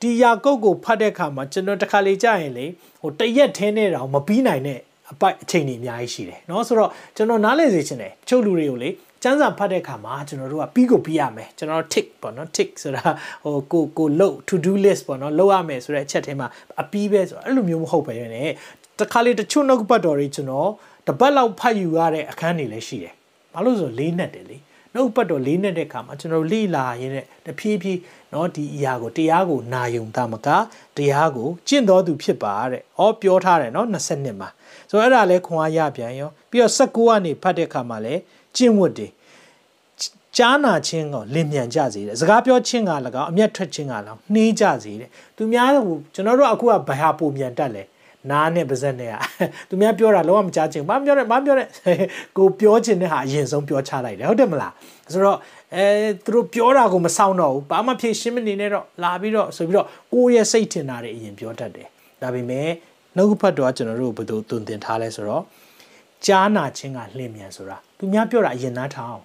ဒီယာကုတ်ကိုဖတ်တဲ့အခါမှာကျွန်တော်တခါလေကြာရင်လေဟိုတရက်ထဲနဲ့တောင်မပြီးနိုင်တဲ့အပိုက်အချိန်တွေအများကြီးရှိတယ်เนาะဆိုတော့ကျွန်တော်နားလည်စေချင်တယ်တချို့လူတွေကိုလေစမ်းစာဖတ်တဲ့အခါမှာကျွန်တော်တို့ကပြီးကိုပြီးရမယ်ကျွန်တော် tick ပေါ့နော် tick ဆိုတာဟိုကိုကိုလုပ် to do list ပေါ့နော်လုပ်ရမယ်ဆိုတဲ့အချက်ထဲမှာအပြီးပဲဆိုတော့အဲ့လိုမျိုးမဟုတ်ပဲねတခါလေတချို့နှုတ်ပတ်တော်တွေကျွန်တော်တပတ်လောက်ဖတ်ယူရတဲ့အခန်းတွေလည်းရှိတယ်ဘာလို့ဆိုလေးနဲ့တယ်လေနှုတ်ပတ်တော်လေးနဲ့တဲ့အခါမှာကျွန်တော်လေ့လာရင်းနဲ့တဖြည်းဖြည်း เนาะဒီအရာကိုတရားကိုနာယုံတာမကတရားကိုကျင့်တော်သူဖြစ်ပါတဲ့။ဩပြောထားတယ်เนาะ20မှာဆိုတော့အဲ့ဒါလဲခွန်အားရပြန်ရောပြီးတော့19ကနေဖတ်တဲ့အခါမှာလဲကျင့်ဝတ်တွေကြားနာခြင်းကိုလင်မြန်ကြစေတယ်စကားပြောခြင်းက၎င်းအမျက်ထွက်ခြင်းက၎င်းနှေးကြစေတယ်သူများကကျွန်တော်တို့အခုကဘဟာပုံမြန်တက်လဲနားနဲ့ပါဇက်နဲ့อ่ะသူများပြောတာလုံးဝမကြားချင်ဘာပြောတယ်ဘာပြောတယ်ကိုပြောချင်တဲ့ဟာအရင်ဆုံးပြောချလိုက်တယ်ဟုတ်တယ်မလားဆိုတော့ အဲသူတို့ပြောတာကိုမဆောင်တော့ဘူးဘာမှဖြေရှင်းမနေနဲ့တော့လာပြီးတော့ဆိုပြီးတော့ကိုယ့်ရဲ့စိတ်ထင်တာတွေအရင်ပြောတတ်တယ်ဒါပေမဲ့နှုတ်ဖတ်တော့ကျွန်တော်တို့ဘယ်လိုတုံတင်ထားလဲဆိုတော့ကြားနာခြင်းကလျင်မြန်ဆိုတာသူများပြောတာအရင်နားထောင်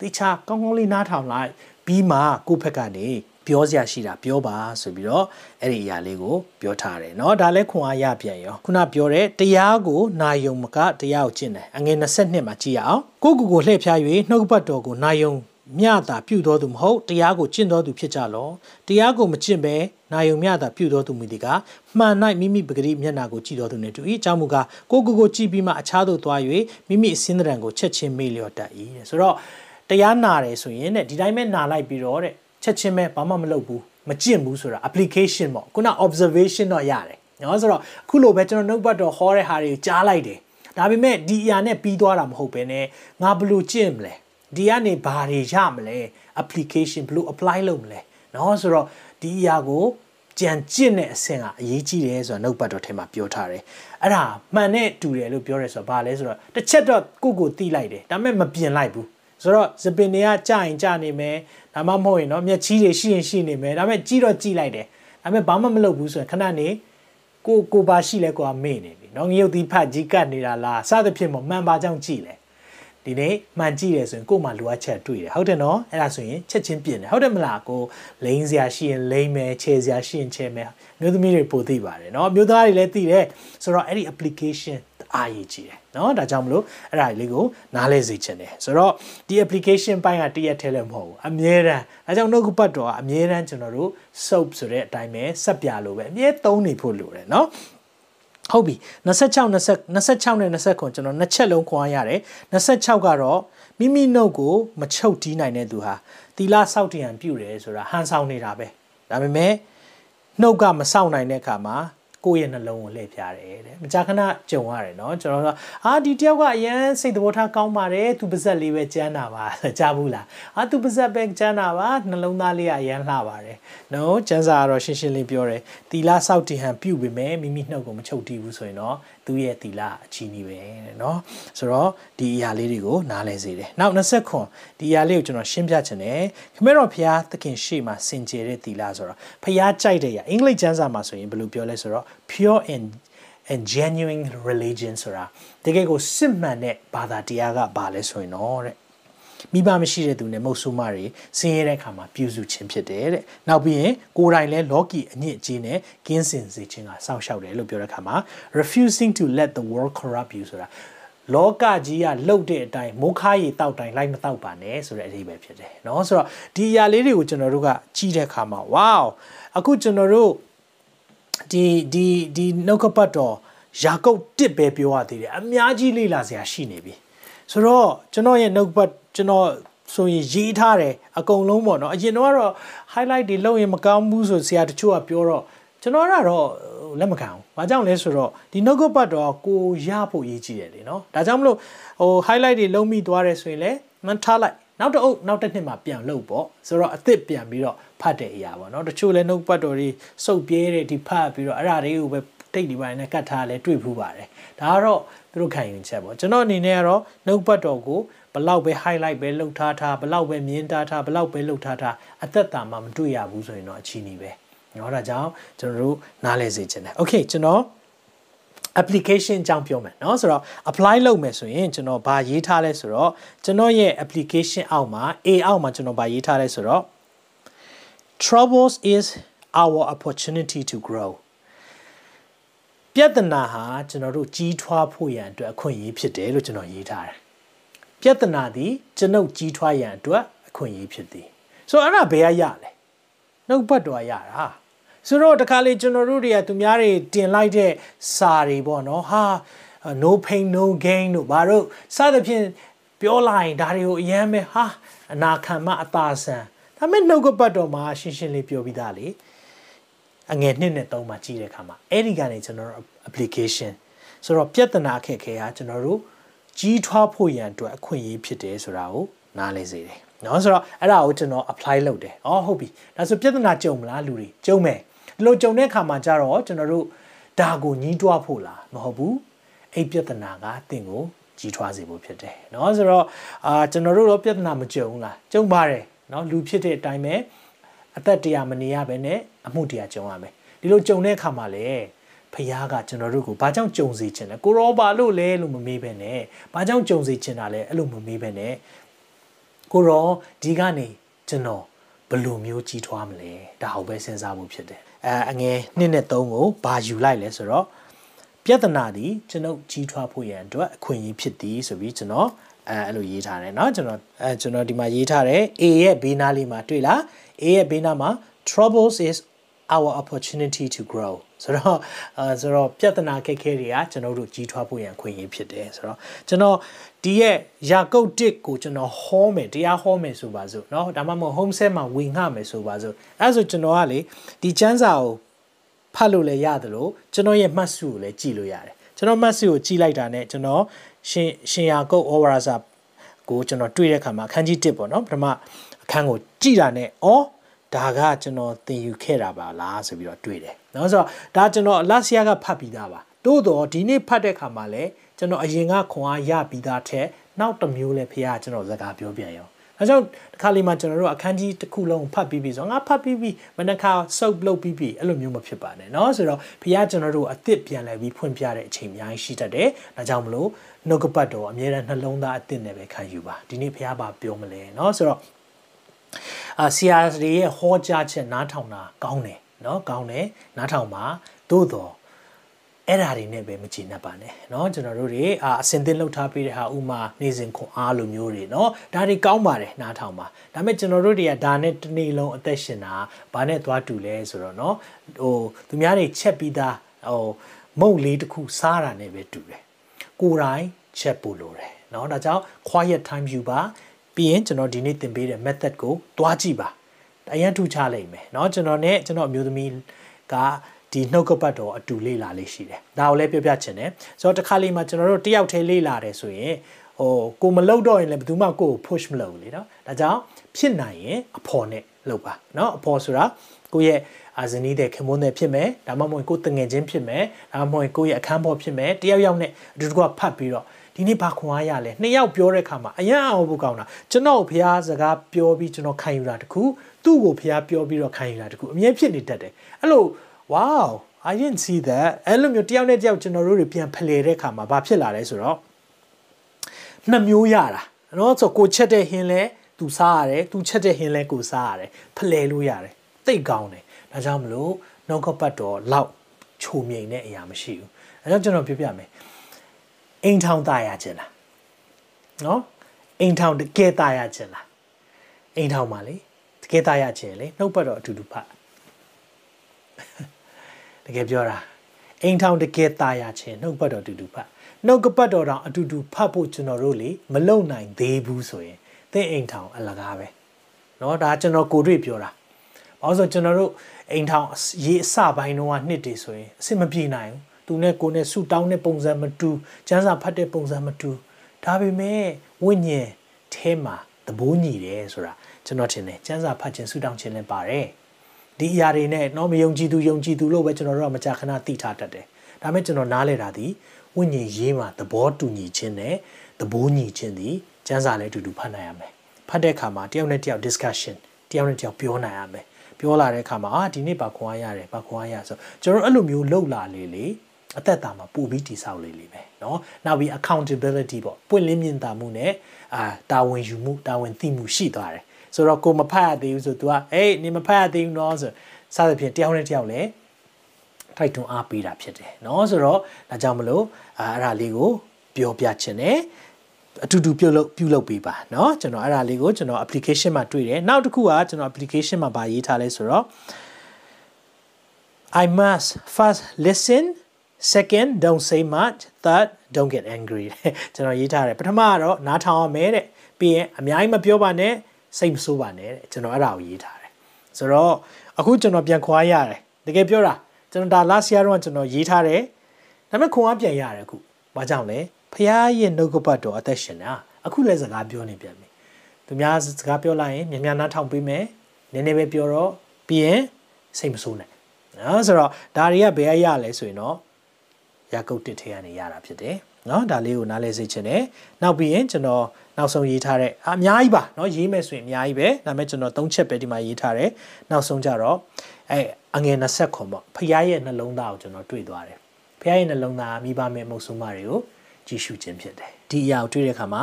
တေချာကောင်းကောင်းလေးနားထောင်လိုက်ပြီးမှကိုယ့်ဘက်ကနေပြောစရာရှိတာပြောပါဆိုပြီးတော့အဲ့ဒီအရာလေးကိုပြောထားတယ်เนาะဒါလည်းခွန်အားရပြန်ရောခုနပြောတဲ့တရားကိုနာယုံမကတရားကိုကျင့်တယ်အငယ်22မှာကြည့်ရအောင်ကိုကိုကိုလှည့်ဖျား၍နှုတ်ပတ်တော်ကိုနာယုံ မြတာပြုတော်သူမဟုတ်တရားကိုကျင့်တော်သူဖြစ်ကြလောတရားကိုမကျင့်ဘဲနာယုံမြတာပြုတော်သူမူဒီကမှန်၌မိမိပဂရိမျက်နာကိုကြည့်တော်သူနဲ့တူ၏အကြောင်းမူကားကိုကိုကိုကြည့်ပြီးမှအခြားသို့သွား၍မိမိအစင်းတရံကိုချက်ချင်းမေ့လျော့တတ်၏တဲ့ဆိုတော့တရားနာတယ်ဆိုရင်တဲ့ဒီတိုင်းပဲနာလိုက်ပြီးတော့တဲ့ချက်ချင်းပဲဘာမှမလုပ်ဘူးမကျင့်ဘူးဆိုတာ application ပေါ့ခုန observation တော့ရတယ်နော်ဆိုတော့အခုလိုပဲကျွန်တော်နှုတ်ပတ်တော်ဟောတဲ့ဟာတွေကိုကြားလိုက်တယ်ဒါပေမဲ့ဒီအရာနဲ့ပြီးသွားတာမဟုတ်ဘဲねငါဘလို့ကျင့်မလဲ ဒီကနေဘာတွေရမလဲ application ဘလို့ apply လုပ်မလဲနော်ဆိုတော့ဒီအရာကိုကြံကျင့်တဲ့အဆင့်ကအရေးကြီးတယ်ဆိုတာနှုတ်ပတ်တော်ထဲမှာပြောထားတယ်အဲ့ဒါမှန်နဲ့တူတယ်လို့ပြောရဲဆိုတော့ဘာလဲဆိုတော့တစ်ချက်တော့ကိုကိုတီးလိုက်တယ်ဒါပေမဲ့မပြင်လိုက်ဘူးဆိုတော့စပင်တွေကကြာရင်ကြာနေမယ်ဒါမှမဟုတ်ရင်တော့မျက်ချီးတွေရှိရင်ရှိနေမယ်ဒါပေမဲ့ကြီးတော့ကြီးလိုက်တယ် ဒါပေမဲ့ဘာမှမလုပ်ဘူးဆိုရင်ခဏနေကိုကိုပါရှိလဲကိုကမေ့နေပြီเนาะငရုတ်သီးဖတ်ကြီးကတ်နေတာလားစသဖြင့်မမှန်ပါကြောင့်ကြည့်လဲ ဒီနေ့မှန်ကြည့်တယ်ဆိုရင်ကို့မှာလိုအပ်ချက်တွေ့တယ်ဟုတ်တယ်နော်အဲ့ဒါဆိုရင်ချက်ချင်းပြင်တယ်ဟုတ်တယ်မလားကိုလိန်စရာရှိရင်လိန်မယ်ခြေစရာရှိရင်ခြေမယ်မျိုးသမီးတွေပိုသိပါတယ်နော်မျိုးသားတွေလည်းသိတယ်ဆိုတော့အဲ့ဒီ application အားရကြည့်တယ်နော်ဒါကြောင့်မလို့အဲ့ဒါလေးကိုနားလဲစေချင်တယ်ဆိုတော့ဒီ application ပိုင်းကတရက်ထဲလည်းမဟုတ်ဘူးအမြဲတမ်းဒါကြောင့်နှုတ်ကပတ်တော်ကအမြဲတမ်းကျွန်တော်တို့ soap ဆိုတဲ့အတိုင်းပဲဆက်ပြလို့ပဲအမြဲသုံးနေဖို့လိုတယ်နော် ဟုတ်ပြီ26 20 26နဲ့29ကျွန်တော်နှစ်ချက်လုံးခွန်အားရတယ်26ကတော့မိမိနှုတ်ကိုမချုပ်တီးနိုင်တဲ့သူဟာတီလာဆောက်တရံပြုတယ်ဆိုတာဟန်ဆောင်နေတာပဲဒါပေမဲ့နှုတ်ကမဆောက်နိုင်တဲ့အခါမှာ ကိုယ့်ရဲ့နှလုံးကိုလှည့်ပြတယ်တဲ့မကြာခဏကြုံရတယ်เนาะကျွန်တော်တို့အာဒီတယောက်ကအရန်စိတ်သဘောထားကောင်းပါတယ်သူပါဇက်လေးပဲကျန်းတာပါကြားဘူးလားအာသူပါဇက်ပဲကျန်းတာပါနှလုံးသားလေးကအရန်လှပါတယ်เนาะကျန်းစာကတော့ရှင်းရှင်းလေးပြောတယ်တီလာဆောက်တီဟန်ပြုတ်ပေမဲ့မိမိနှုတ်ကိုမချုပ်တီးဘူးဆိုရင်တော့သူ့ရဲ့တီလာအချီးနီးပဲတဲ့เนาะဆိုတော့ဒီအရာလေးတွေကိုနားလဲစေတယ်နောက်20ခွန်ဒီအရာလေးကိုကျွန်တော်ရှင်းပြချင်တယ်ခမဲတော်ဖျားသခင်ရှေ့မှာစင်ကြယ်တဲ့တီလာဆိုတော့ဖျားကြိုက်တဲ့အရာအင်္ဂလိပ်ကျမ်းစာမှာဆိုရင်ဘယ်လိုပြောလဲဆိုတော့ pure and and genuine religion ဆိုတာတကယ်ကိုစစ်မှန်တဲ့ဘာသာတရားကဘာလဲဆိုရင်တော့တဲ့မိဘမရှိတဲ့သူနဲ့မုတ်ဆိုးမတွေဆင်းရဲတဲ့ခါမှာပြုစုခြင်းဖြစ်တယ်တဲ့။နောက်ပြီးရင်ကိုယ်တိုင်လည်းလောကီအညစ်အကြေးနဲ့ကင်းစင်စေခြင်းကစောင့်ရှောက်တယ်လို့ပြောတဲ့ခါမှာ refusing to let the world corrupt you ဆိုတာလောကကြီးကလှုပ်တဲ့အတိုင်းမိုးခါရီတောက်တိုင်းလိုက်မတောက်ပါနဲ့ဆိုတဲ့အဓိပ္ပာယ်ဖြစ်တယ်เนาะဆိုတော့ဒီအရာလေးတွေကိုကျွန်တော်တို့ကကြီးတဲ့ခါမှာ wow အခုကျွန်တော်တို့ ဒီဒီဒီနှုတ်ကပတ်တော်ယာကုပ်တစ်ပဲပြောရသေးတယ်အများကြီးလေ့လာစရာရှိနေပြီဆိုတော့ကျွန်တော်ရဲ့နှုတ်ပတ်ကျွန်တော်ဆိုရင်ရေးထားတယ်အကုန်လုံးပေါ့နော်အရင်တော့ကတော့ highlight တွေလုပ်ရင်မကောင်းဘူးဆိုဆရာတချို့ကပြောတော့ကျွန်တော်ကတော့လက်မခံဘူး။ဘာကြောင့်လဲဆိုတော့ဒီ no go ပတ်တော့ကိုရဖို့ရေးကြည့်တယ်လေနော်။ဒါကြောင့်မလို့ဟို highlight တွေလုံးမိသွားတယ်ဆိုရင်လည်းမထားလိုက် နောက်တစ်အုပ်နောက်တစ်နှစ်မှာပြန်လုပ်ပေါ့ဆိုတော့အစ်စ်ပြန်ပြီးတော့ဖတ်တဲ့အရာပေါ့နော်တချို့လည်းနှုတ်ပတ်တော်တွေစုပ်ပြဲတဲ့ဒီဖတ်ပြီးတော့အဲ့ဒါတွေကိုပဲတိတ်ဒီပိုင်းနဲ့ကတ်ထားလဲတွေ့ဖူးပါတယ်ဒါကတော့သူတို့ခံယူချက်ပေါ့ကျွန်တော်အနေနဲ့ကတော့နှုတ်ပတ်တော်ကိုဘလောက်ပဲ highlight ပဲလှုပ်ထားထားဘလောက်ပဲမြင်ထားထားဘလောက်ပဲလှုပ်ထားထားအသက်တာမှာမတွေ့ရဘူးဆိုရင်တော့အချီးနီးပဲ။နော်ဒါကြောင့်ကျွန်တော်တို့နားလည်စေချင်တယ်။ Okay ကျွန်တော် application အကြောင်းပြောမယ်เนาะဆိုတော့ apply လုပ်မယ်ဆိုရင်ကျွန်တော်ဗာရေးထားလဲဆိုတော့ကျွန်တော်ရဲ့ application အောက်မှာ A အောက်မှာကျွန်တော်ဗာရေးထားလဲဆိုတော့ troubles is our opportunity to grow ပြဿနာဟာကျွန်တော်တို့ကြီးထွားဖို့ရန်အတွက်အခွင့်အရေးဖြစ်တယ်လို့ကျွန်တော်ရေးထားတယ်ပြဿနာသည်ကျွန်ုပ်ကြီးထွားရန်အတွက်အခွင့်အရေးဖြစ်သည်ဆိုတော့အဲ့ဒါဘယ်ကရလဲနှုတ်ပတ်တော်ရတာ ဆိုတော့တခါလေကျွန်တော်တို့တွေကသူများတွေတင်လိုက်တဲ့စာတွေပေါ့နော်ဟာ no pain no gain တို့ဘာလို့စသဖြင့်ပြောလိုက်ရင်ဒါတွေကိုအရင်ပဲဟာအနာခံမအသာဆန်ဒါမဲ့နှုတ်ကပတ်တော်မှာရှင်းရှင်းလေးပြောပြီးသားလေအငယ်နှစ်နဲ့သုံးမှာကြည့်တဲ့အခါမှာအဲ့ဒီကနေကျွန်တော်တို့ application ဆိုတော့ပြဿနာအခက်အခဲကကျွန်တော်တို့ကြီးထွားဖို့ရန်အတွက်အခွင့်အရေးဖြစ်တယ်ဆိုတာကိုနားလည်စေတယ်နော်ဆိုတော့အဲ့ဒါကိုကျွန်တော် apply လုပ်တယ်။အော်ဟုတ်ပြီ။ဒါဆိုပြဿနာကြုံမလားလူတွေ။ကြုံမယ် ဒီလိုကြုံတဲ့အခါမှာကြတော့ကျွန်တော်တို့ဒါကိုညှိတွားဖို့လားမဟုတ်ဘူး။အဲ့ပြဿနာကတင့်ကိုကြီးထွားစေဖို့ဖြစ်တယ်။เนาะဆိုတော့အာကျွန်တော်တို့တော့ပြဿနာမကြုံဘူးလား။ကြုံပါတယ်။เนาะလူဖြစ်တဲ့အတိုင်းပဲအသက်တရားမနေရဘဲနဲ့အမှုတရားကြုံရမယ်။ဒီလိုကြုံတဲ့အခါမှာလေဖခင်ကကျွန်တော်တို့ကိုဘာကြောင့်ကြုံစေချင်လဲကိုရောဘာလို့လဲလို့မမေးဘဲနဲ့ဘာကြောင့်ကြုံစေချင်တာလဲအဲ့လိုမမေးဘဲနဲ့ကိုရောဒီကနေကျွန်တော်ဘယ်လိုမျိုးကြီးထွားမလဲဒါဟုတ်ပဲစဉ်းစားဖို့ဖြစ်တယ် အဲအငယ်2နဲ့3ကိုဘာယူလိုက်လဲဆိုတော့ပြဿနာဒီကျွန်ုပ်ကြီးထွားဖို့ရန်အတွက်အခွင့်အရေးဖြစ်သည်ဆိုပြီးကျွန်တော်အဲအဲ့လိုရေးထားတယ်เนาะကျွန်တော်အဲကျွန်တော်ဒီမှာရေးထားတယ် A ရဲ့ဘေးနားလေးမှာတွေ့လား A ရဲ့ဘေးနားမှာ troubles is our opportunity to grow ဆိုတော့အဲဆိုတော့ပြဿနာခက်ခဲတွေကကျွန်တော်တို့ကြီးထွားဖို့ရန်ခွင့်ရဖြစ်တယ်ဆိုတော့ကျွန်တော် ဒီရဲ့ယာကုတ်တစ်ကိုကျွန်တော်ဟောမယ်တရားဟောမယ်ဆိုပါစို့เนาะဒါမှမဟုတ် home set မှာဝင်ငှမယ်ဆိုပါစို့အဲဆိုကျွန်တော်ကလေဒီကျမ်းစာကိုဖတ်လို့လည်းရတယ်လို့ကျွန်တော်ရဲ့မှတ်စုကိုလည်းကြည့်လို့ရတယ်ကျွန်တော်မှတ်စုကိုကြည့်လိုက်တာနဲ့ကျွန်တော်ရှင်ရှင်ယာကုတ်ဩဝါဒစာကိုကျွန်တော်တွေ့တဲ့အခါမှာအခန်းကြီး1ပေါ့နော်ပထမအခန်းကိုကြည့်တာနဲ့ဩဒါကကျွန်တော်သင်ယူခဲ့တာပါလားဆိုပြီးတော့တွေ့တယ်เนาะဆိုတော့ဒါကျွန်တော်လတ်ဆီယာကဖတ်ပြီးသားပါတိုးတော့ဒီနေ့ဖတ်တဲ့ခါမှာလည်း ကျွန်တော်အရင်ကခွန်အားရပြီးသားထက်နောက်တစ်မျိုးလဲဖေကကျွန်တော်စကားပြောပြန်ရောအဲ ဒါကြောင့်တစ်ခါလေးမှကျွန်တော်တို့အခန်းကြီးတစ်ခုလုံးဖတ်ပြီးပြီဆိုတော့ငါဖတ်ပြီးပြီမနက်ခါစုပ်လုပ်ပြီးပြီအဲ့လိုမျိုးမဖြစ်ပါနဲ့เนาะဆိုတော့ဖခင်ကျွန်တော်တို့အစ်စ်ပြန်လဲပြီးဖွင့်ပြတဲ့အချိန်အများကြီးရှိတတ်တယ်ဒါကြောင့်မလို့နှုတ်ကပတ်တော်အမြဲတမ်းနှလုံးသားအစ်စ်နဲ့ပဲခံယူပါဒီနေ့ဖခင်ပါပြောမလဲเนาะဆိုတော့အာဆီယာတွေရဲ့ဟောကြားချက်နားထောင်တာကောင်းတယ်เนาะကောင်းတယ်နားထောင်ပါသို့တော့ အဲ့ဓာတွေနဲ့ပဲမကြည်နှက်ပါနဲ့เนาะကျွန်တော်တို့တွေအာအစင်သင်းလှုပ်ထားပေးတဲ့ဟာဥမာနေစဉ်ခွန်အားလိုမျိုးတွေเนาะဒါတွေကောင်းပါတယ်နားထောင်ပါဒါပေမဲ့ကျွန်တော်တို့တွေကဒါနဲ့တစ်နေ့လုံးအသက်ရှင်တာဘာနဲ့သွားတူလဲဆိုတော့เนาะဟိုသူများတွေချက်ပြီးသားဟိုမုတ်လေးတစ်ခုစားတာနဲ့ပဲတူတယ်ကိုယ်တိုင်ချက်ပို့လို့တယ်เนาะဒါကြောင့် quiet time ယူပါပြီးရင်ကျွန်တော်ဒီနေ့သင်ပေးတဲ့ method ကိုတွားကြည့်ပါအရင်ထူချလိုက်မယ်เนาะကျွန်တော်နဲ့ကျွန်တော်အမျိုးသမီးက ဒီနှုတ်ကပတ်တော်အတူလေ့လာလေးရှိတယ်ဒါကိုလည်းပြောပြချင်တယ်ဆိုတော့တစ်ခါလေးမှကျွန်တော်တို့တယောက်တည်းလေ့လာတယ်ဆိုရင်ဟိုကိုမလုတ်တော့ရင်လည်းဘယ်သူမှကိုကို push မလုပ်ဘူးလေနော်ဒါကြောင့်ဖြစ်နိုင်ရင်အဖော်နဲ့လုပ်ပါနော်အဖော်ဆိုတာကိုရဲ့အာဇနီးတဲ့ခင်မွန်းတဲ့ဖြစ်မယ်ဒါမှမဟုတ်ကိုတငယ်ချင်းဖြစ်မယ်ဒါမှမဟုတ်ကိုရဲ့အခန်းပေါ်ဖြစ်မယ်တယောက်ယောက်နဲ့အတူတကွဖတ်ပြီးတော့ဒီနေ့ဘာခွန်အားရလဲနှစ်ယောက်ပြောတဲ့ခါမှာအရန်အောင်ဖို့ကောင်းတာကျွန်တော်ဖះစကားပြောပြီးကျွန်တော်ခံယူတာတခုသူ့ကိုဖះပြောပြီးတော့ခံယူတာတခုအမြဲဖြစ်နေတတ်တယ်အဲ့လို wow I didn't see that အဲ့လိုမျိုးတယောက်နဲ့တယောက်ကျွန်တော်တို့တွေပြန်ဖလှယ်တဲ့ခါမှာဘာဖြစ်လာလဲဆိုတော့နှစ်မျိုးရတာနော်ဆိုကိုချက်တဲ့ဟင်းလဲသူစားရတယ်သူချက်တဲ့ဟင်းလဲကိုစားရတယ်ဖလှယ်လို့ရတယ်သိတ်ကောင်းတယ်ဒါကြောင့်မလို့နှုတ်ကပတ်တော်လောက်ချိုမြိန်တဲ့အရာမရှိဘူးအဲကြောင့်ကျွန်တော်ပြောပြမယ်အိမ်ထောင်ตายရခြင်းလားနော်အိမ်ထောင်တကယ်ตายရခြင်းလားအိမ်ထောင်ပါလေတကယ်ตายရခြင်းလေနှုတ်ပတ်တော်အတူတူဖတ် တကယ်ပြောတာအိမ်ထောင်တကယ်ตายရခြင်းနှုတ်ပတ်တော်အတူတူဖတ်နှုတ်ကပတ်တော်တောင်အတူတူဖတ်ဖို့ကျွန်တော်တို့လေမလုံနိုင်သေးဘူးဆိုရင်သင်အိမ်ထောင်အလကားပဲเนาะဒါကျွန်တော်ကိုတွေ့ပြောတာဘာလို့ဆိုကျွန်တော်တို့အိမ်ထောင်ရေးအစပိုင်းတော့နှစ်တည်ဆိုရင်အဆင်မပြေနိုင်ဘူးသူနဲ့ကိုနဲ့ဆူတောင်းတဲ့ပုံစံမတူကျန်းစာဖတ်တဲ့ပုံစံမတူဒါပေမဲ့ဝိညာဉ်ထဲမှာသဘောညီတယ်ဆိုတာကျွန်တော်ထင်တယ်ကျန်းစာဖတ်ခြင်းဆူတောင်းခြင်းလည်းပါတယ် ဒီအရာတွေနဲ့တော့မယုံကြည်သူယုံကြည်သူလို့ပဲကျွန်တော်တို့ကမကြာခဏသိထားတတ်တယ်ဒါပေမဲ့ကျွန်တော်နားလဲတာဒီဝိညာဉ်ရေးမှာသဘောတူညီခြင်းနဲ့သဘောညီခြင်းဒီကျန်းစာလည်းအတူတူဖတ်နိုင်ရမယ်ဖတ်တဲ့အခါမှာတယောက်နဲ့တယောက် discussion တယောက်နဲ့တယောက်ပြောနိုင်ရမယ်ပြောလာတဲ့အခါမှာအာဒီနေ့ဘာခွန်အားရတယ်ဘာခွန်အားရဆိုကျွန်တော်အဲ့လိုမျိုးလှုပ်လာလေလေအသက်တာမှာပူပြီးတိဆောက်လေလေပဲเนาะနောက်ပြီး accountability ပေါ့ပွင့်လင်းမြင်သာမှုနဲ့အာတာဝန်ယူမှုတာဝန်သိမှုရှိသွားတယ် ဆိုတော့ကိုမဖတ်ရသေးဘူးဆို तू ကဟေးနေမဖတ်ရသေးဘူးเนาะဆိုစသဖြင့်တယောက်နဲ့တယောက်လည်းထိုက်တွန်းအားပေးတာဖြစ်တယ်เนาะဆိုတော့ဒါကြောင့်မလို့အာအဲ့ဒါလေးကိုပြောပြချင်တယ်အတူတူပြုတ်လုပ်ပြုလုပ်ပေးပါเนาะကျွန်တော်အဲ့ဒါလေးကိုကျွန်တော် application မှာတွေ့တယ်နောက်တစ်ခုကကျွန်တော် application မှာဗာရေးထားလဲဆိုတော့ I must first listen second don't say much third don't get angry ကျွန်တော်ရေးထားတယ်ပထမကတော့နားထောင်ရမယ်တဲ့ပြီးရင်အများကြီးမပြောပါနဲ့ စိတ်မဆိုးပါနဲ့တဲ့ကျွန်တော်အဲ့ဒါကိုရေးထားတယ်ဆိုတော့အခုကျွန်တော်ပြန်ခွာရတယ်တကယ်ပြောတာကျွန်တော်ဒါ last year တော့ကျွန်တော်ရေးထားတယ်ဒါပေမဲ့ခွန်အားပြန်ရတယ်အခုဘာကြောင့်လဲဖះရဲ့နှုတ်ကပတ်တော်အသက်ရှင်တာအခုလည်းစကားပြောနေပြန်ပြီသူများစကားပြောလိုက်ရင်မြန်မြန်နားထောင်ပေးမယ်နည်းနည်းပဲပြောတော့ပြီးရင်စိတ်မဆိုးနဲ့နော်ဆိုတော့ဒါတွေကဘယ်အရလဲဆိုရင်တော့ရာကုတ်တစ်ထဲကနေရတာဖြစ်တယ် နော်ဒါလေးကိုနားလဲစေချင်တယ်နောက်ပြီးရင်ကျွန်တော်နောက်ဆုံးရေးထားတဲ့အများကြီးပါနော်ရေးမယ်ဆိုရင်အများကြီးပဲဒါပေမဲ့ကျွန်တော်သုံးချက်ပဲဒီမှာရေးထားတယ်နောက်ဆုံးကြတော့အဲအငယ်20ခွန်ပေါ့ဖခင်ရဲ့နှလုံးသားကိုကျွန်တော်တွေ့သွားတယ်ဖခင်ရဲ့နှလုံးသားမိဘမဲ့မုတ်ဆုမတွေကိုကြည့်ရှုခြင်းဖြစ်တယ်ဒီအရာကိုတွေ့တဲ့အခါမှာ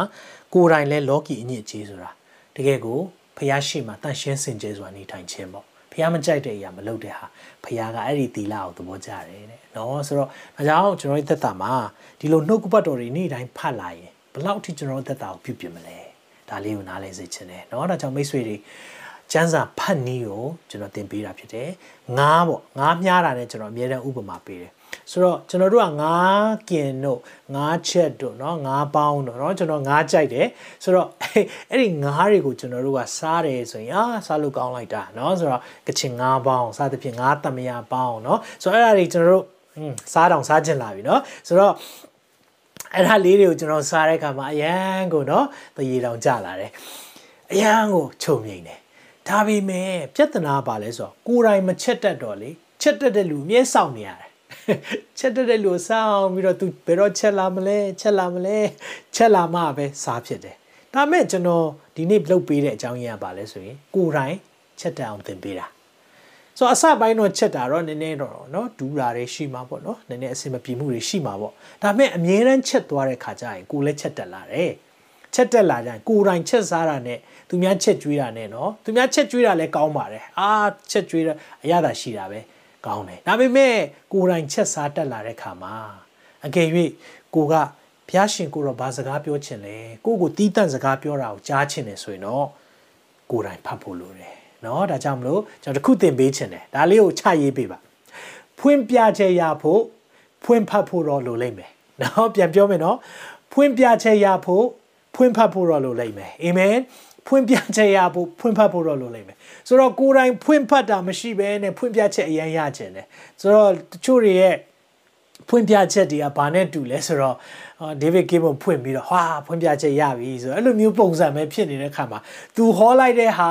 ကိုယ်တိုင်လဲလောကီအညစ်အကြေးဆိုတာတကယ်ကိုဖခင်ရှိမှတန်ရှင်းစင်ကြဲစွာနေထိုင်ခြင်းပေါ့ဖះမကြိုက်တဲ့အရာမလုပ်တဲ့ဟာဖះကအဲ့ဒီသီလကိုသဘောကျတယ်တဲ့ နော်ဆိုတော့ဒါကြောင့်ကျွန်တော်ရဲ့သက်တာမှာဒီလိုနှုတ်ကပတ်တော်တွေနေ့တိုင်းဖတ်လာရင်ဘယ်လောက်ထိကျွန်တော်သက်တာကိုပြုပြင်မလဲဒါလေးကိုနားလဲစေချင်တယ်နော်ဒါကြောင့်မိတ်ဆွေတွေကျန်းစာဖတ်နည်းကိုကျွန်တော်သင်ပေးတာဖြစ်တယ်ငားပေါ့ငားမြားတာနဲ့ကျွန်တော်အများတန်းဥပမာပေးတယ်ဆိုတော့ကျွန်တော်တို့ကငားကင်တို့ငားချက်တို့เนาะငားပေါင်းတို့เนาะကျွန်တော်ငားကြိုက်တယ်ဆိုတော့အဲ့ဒီငားတွေကိုကျွန်တော်တို့ကစားတယ်ဆိုရင်အာစားလို့ကောင်းလိုက်တာเนาะဆိုတော့ကချင်ငားပေါင်းစသဖြင့်ငားတမယာပေါင်းเนาะဆိုတော့အဲ့ဒါတွေကျွန်တော်တို့ စားတောင်စားကျင်လာပြီเนาะဆိုတော့အဲ့ဒါလေးတွေကိုကျွန်တော်စားတဲ့အခါမှာအရန်ကိုเนาะတရေတောင်ကြလာတယ်အရန်ကိုချုံမြိန်တယ်ဒါပေမဲ့ပြဿနာပါလဲဆိုတော့ကိုယ်တိုင်မချက်တတ်တော့လေချက်တတ်တဲ့လူအမြဲစောင့်နေရတယ်ချက်တတဲ့လူစောင်းပြီးတော့ तू ဘယ်တော့ချက်လာမလဲချက်လာမလဲချက်လာမှပဲစားဖြစ်တယ် ဒါမဲ့ကျွန်တော်ဒီနေ့လုပ်ပေးတဲ့အကြောင်းရင်းကဘာလဲဆိုရင်ကိုယ်တိုင်ချက်တက်အောင်သင်ပေးတာ ဆိုတော့အစပိုင်းတော့ချက်တာတော့နည်းနည်းတော့เนาะဒူးတာတွေရှိမှာပေါ့เนาะနည်းနည်းအဆင်မပြေမှုတွေရှိမှာပေါ့ဒါမဲ့အမြဲတမ်းချက်သွားတဲ့ခါကျရင်ကိုယ်လည်းချက်တက်လာတယ်ချက်တက်လာကြရင်ကိုယ်တိုင်ချက်စားတာနဲ့သူများချက်ကျွေးတာနဲ့เนาะသူများချက်ကျွေးတာလည်းကောင်းပါတယ်အာချက်ကျွေးတာအရသာရှိတာပဲကောင်းတယ်ဒါပေမဲ့ကိုယ်တိုင်ချက်စားတက်လာတဲ့ခါမှာအကယ်၍ကိုကဘုရားရှင်ကိုတော့ဘာစကားပြောချင်လဲကိုကိုတီးတန့်စကားပြောတာကိုကြားချင်တယ်ဆိုရင်တော့ကိုယ်တိုင်ဖတ်ဖို့လိုတယ် เนาะဒါကြောင့်မလို့ကျွန်တော်တခုသင်ပေးချင်တယ်ဒါလေးကိုချရေးပေးပါဖွင့်ပြချက်ရဖို့ဖွင့်ဖတ်ဖို့တော့လိုလိမ့်မယ်เนาะပြန်ပြောမယ်เนาะဖွင့်ပြချက်ရဖို့ဖွင့်ဖတ်ဖို့တော့လိုလိမ့်မယ်အာမင်ဖွင့်ပြချက်ရဖို့ဖွင့်ဖတ်ဖို့တော့လိုလိမ့်မယ်ဆိုတော့ကိုယ်တိုင်ဖွင့်ဖတ်တာမရှိဘဲနဲ့ဖွင့်ပြချက်အရင်ရချင်တယ်ဆိုတော့တချို့တွေရဲ့ ဖွင့်ပြချက်တွေကဘာနဲ့တူလဲဆိုတော့ဒေးဗစ်ကီဘွန်ဖွင့်ပြီးတော့ဟာဖွင့်ပြချက်ရပြီဆိုတော့အဲ့လိုမျိုးပုံစံပဲဖြစ်နေတဲ့ခါမှာသူဟောလိုက်တဲ့ဟာ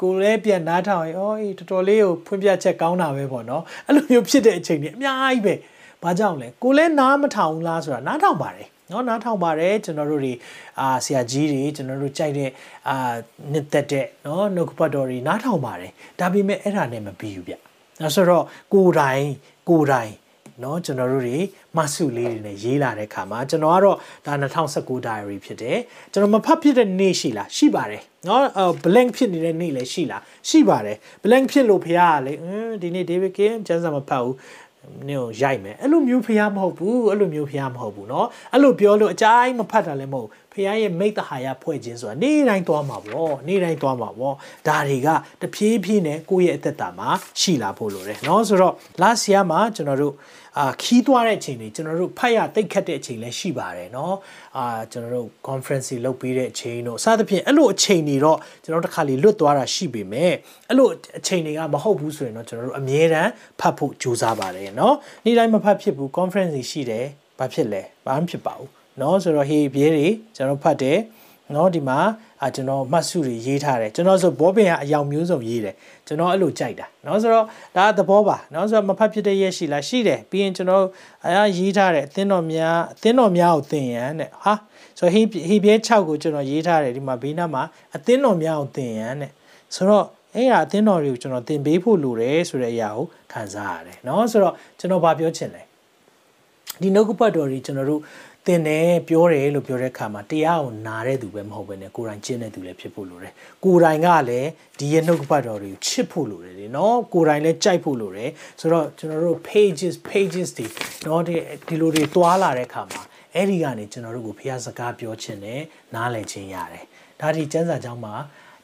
ကိုလည်းပြန်နားထောင်ရင်အော်အေးတော်တော်လေးကိုဖွင့်ပြချက်ကောင်းတာပဲပေါ့နော်အဲ့လိုမျိုးဖြစ်တဲ့အချိန်တွေအများကြီးပဲဘာကြောင့်လဲကိုလည်းနားမထောင်လားဆိုတာနားထောင်ပါတယ်နော်နားထောင်ပါတယ်ကျွန်တော်တို့တွေအာဆရာကြီးတွေကျွန်တော်တို့ကြိုက်တဲ့အာနှစ်သက်တဲ့နော်နှုတ်ကပတ်တော်တွေနားထောင်ပါတယ်ဒါပေမဲ့အဲ့ဒါနဲ့မပြီးဘူးဗျအဲဆိုတော့ကိုယ်တိုင်ကိုယ်တိုင် เนาะကျွန်တော်တို့တွေမဆုလေးတွေနဲ့ရေးလာတဲ့ခါမှာကျွန်တော်ကတော့ဒါ2019 diary ဖြစ်တယ်ကျွန်တော်မဖတ်ဖြစ်တဲ့နေ့ရှိလားရှိပါတယ်เนาะ blank ဖြစ်နေတဲ့နေ့လည်းရှိလားရှိပါတယ် blank ဖြစ်လို့ဖះကလေဒီနေ့ David Kim ကျန်းစာမဖတ်ဘူးနင်းကိုရိုက်မယ်အဲ့လိုမျိုးဖះမဟုတ်ဘူးအဲ့လိုမျိုးဖះမဟုတ်ဘူးเนาะအဲ့လိုပြောလို့အကြိုင်းမဖတ်တာလည်းမဟုတ်ဖះရဲ့မိတ္တဟာယဖွဲ့ခြင်းဆိုတာနေ့တိုင်းသွားမှာပေါ့နေ့တိုင်းသွားမှာပေါ့ဒါတွေကတဖြည်းဖြည်းနဲ့ကိုယ့်ရဲ့အသက်တာမှာရှိလာဖို့လိုတယ်เนาะဆိုတော့ last year မှာကျွန်တော်တို့ အာခီးသွားတဲ့အချိန်တွေကျွန်တော်တို့ဖတ်ရတိတ်ခတ်တဲ့အချိန်လည်းရှိပါတယ်เนาะအာကျွန်တော်တို့ conference လုပ်ပြီးတဲ့အချိန်တို့စသဖြင့်အဲ့လိုအချိန်တွေတော့ကျွန်တော်တို့တစ်ခါလေလွတ်သွားတာရှိပေမဲ့အဲ့လိုအချိန်တွေကမဟုတ်ဘူးဆိုရင်တော့ကျွန်တော်တို့အမြဲတမ်းဖတ်ဖို့ကြိုးစားပါတယ်เนาะနေ့တိုင်းမဖတ်ဖြစ်ဘူး conference ရှိတယ်ဘာဖြစ်လဲဘာမှဖြစ်ပါဘူးเนาะဆိုတော့ဟေးပြဲတွေကျွန်တော်ဖတ်တယ် เนาะဒီမှာအာကျွန်တော်မှတ်စုတွေရေးထားတယ်ကျွန်တော်ဆိုဘောပင်ကအယောင်မျိုးစုံရေးတယ်ကျွန်တော်အဲ့လိုကြိုက်တာเนาะဆိုတော့ဒါသဘောပါเนาะဆိုတော့မဖတ်ဖြစ်တဲ့ရက်ရှိလားရှိတယ်ပြီးရင်ကျွန်တော်အားရေးထားတယ်အသင်းတော်များအသင်းတော်များကိုသင်ရန်တဲ့ဟာဆိုတော့ဟီဟီပြဲ6ကိုကျွန်တော်ရေးထားတယ်ဒီမှာဘေးနားမှာအသင်းတော်များကိုသင်ရန်တဲ့ဆိုတော့အဲ့ဒါအသင်းတော်တွေကိုကျွန်တော်သင်ပေးဖို့လိုတယ်ဆိုတဲ့အရာကိုခံစားရတယ်เนาะဆိုတော့ကျွန်တော်ဗာပြောချင်တယ်ဒီနှုတ်ကပတ်တော်တွေကျွန်တော်တို့ သင်တယ်ပြောတယ်လို့ပြောတဲ့အခါမှာတရားကိုနားတဲ့သူပဲမဟုတ်ဘဲနဲ့ကိုယ်တိုင်ကျင့်တဲ့သူလည်းဖြစ်ဖို့လိုတယ်။ကိုယ်တိုင်ကလည်းဒီရဲ့နှုတ်ကပတ်တော်တွေကိုချစ်ဖို့လိုတယ်နော်။ကိုယ်တိုင်လည်းကြိုက်ဖို့လိုတယ်။ဆိုတော့ကျွန်တော်တို့ pages pages တွေနော်ဒီဒီလိုတွေတွာလာတဲ့အခါမှာအဲ့ဒီကနေကျွန်တော်တို့ကိုဖျားစကားပြောခြင်းနဲ့နားလည်ခြင်းရတယ်။ဒါဒီကျမ်းစာကြောင်းမှာ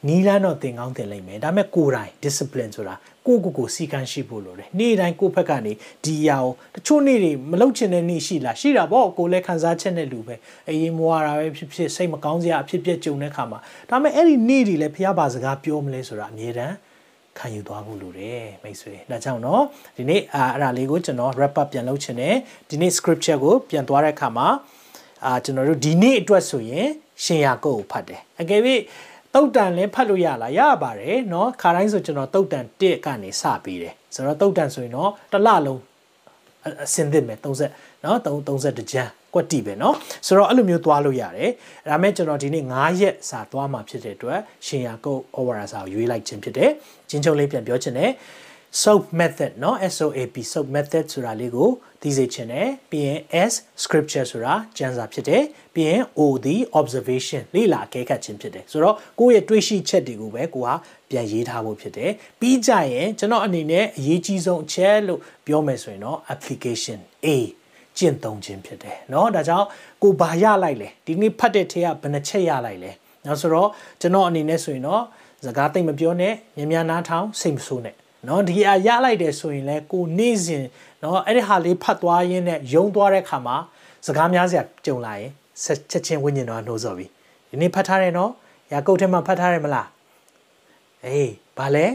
နီးလန်းတော့သင်ကောင်းသင်လိုက်မယ်ဒါပေမဲ့ကိုယ်တိုင် discipline ဆိုတာကိုကိုကိုစီကံရှိဖို့လိုတယ်နေ့တိုင်းကိုယ့်ဘက်ကနေဒီအရာကိုတချို့နေ့တွေမလုပ်ချင်တဲ့နေ့ရှိလားရှိတာပေါ့ကိုလည်းခံစားချက်နဲ့လူပဲအေးမွာတာပဲဖြစ်ဖြစ်စိတ်မကောင်းစရာအဖြစ်ပြက်ကြုံတဲ့ခါမှာဒါပေမဲ့အဲ့ဒီနေ့တွေလည်းဖះပါစကားပြောမလဲဆိုတာအမြဲတမ်းခံယူသွားဖို့လိုတယ်မိတ်ဆွေဒါကြောင့်เนาะဒီနေ့အာအဲ့ဒါလေးကိုကျွန်တော် wrap up ပြန်လုပ်ချင်တယ်ဒီနေ့ scripture ကိုပြန်သွားတဲ့အခါမှာအာကျွန်တော်တို့ဒီနေ့အတွက်ဆိုရင်ရှင်ယာကုတ်ကိုဖတ်တယ်အကယ်၍ တုတ်တန်လည်းဖတ်လို့ရလားရပါတယ်เนาะခါတိုင်းဆိုကျွန်တော်တုတ်တန်1ကနေစပြီးတယ်ဆိုတော့တုတ်တန်ဆိုရင်တော့တစ်လလုံးအစင်သစ်မယ်30เนาะ30တကြမ်းကွက်တီပဲเนาะဆိုတော့အဲ့လိုမျိုးသွားလို့ရတယ်ဒါမဲ့ကျွန်တော်ဒီနေ့9ရက်စာသွားမှာဖြစ်တဲ့အတွက်ရှင်ယာကုတ် over စာကိုရွေးလိုက်ခြင်းဖြစ်တယ်ကျင်းချုံလေးပြန်ပြောချင်တယ် soap method เนาะ SOAP soap method ဆိုတာလေးကိုသိစေချင်တယ်ပြီးရင် S scripture ဆိုတာကျမ်းစာဖြစ်တယ်ပြီးရင် O the observation လေ့လာအကဲခတ်ခြင်းဖြစ်တယ်ဆိုတော့ကိုယ့်ရဲ့တွေးရှိချက်တွေကိုပဲကိုကပြန်ရေးထားဖို့ဖြစ်တယ်ပြီးကြရင်ကျွန်တော်အနေနဲ့အရေးကြီးဆုံးအချက်လို့ပြောမယ်ဆိုရင်တော့ application A ကျင့်သုံးခြင်းဖြစ်တယ်เนาะဒါကြောင့်ကိုဘာရလိုက်လဲဒီနေ့ဖတ်တဲ့ထဲကဘယ်နှချက်ရလိုက်လဲနောက်ဆိုတော့ကျွန်တော်အနေနဲ့ဆိုရင်တော့စကားသိမ့်မပြောနဲ့မြ мян နားထောင်စိတ်မဆိုးနဲ့ နော်ဒီအရလိုက်တယ်ဆိုရင်လဲကိုနေ့စဉ်နော်အဲ့ဒီဟာလေးဖတ်သွားရင်းနဲ့ယုံသွားတဲ့ခါမှာစကားများစရာကြုံလာရင်ချက်ချင်းဝိညာဉ်တော်ကနှိုးဆော်ပြီဒီနေ့ဖတ်ထားတယ်နော်ရာကုတ်ထဲမှာဖတ်ထားတယ်မလားအေးဘာလဲ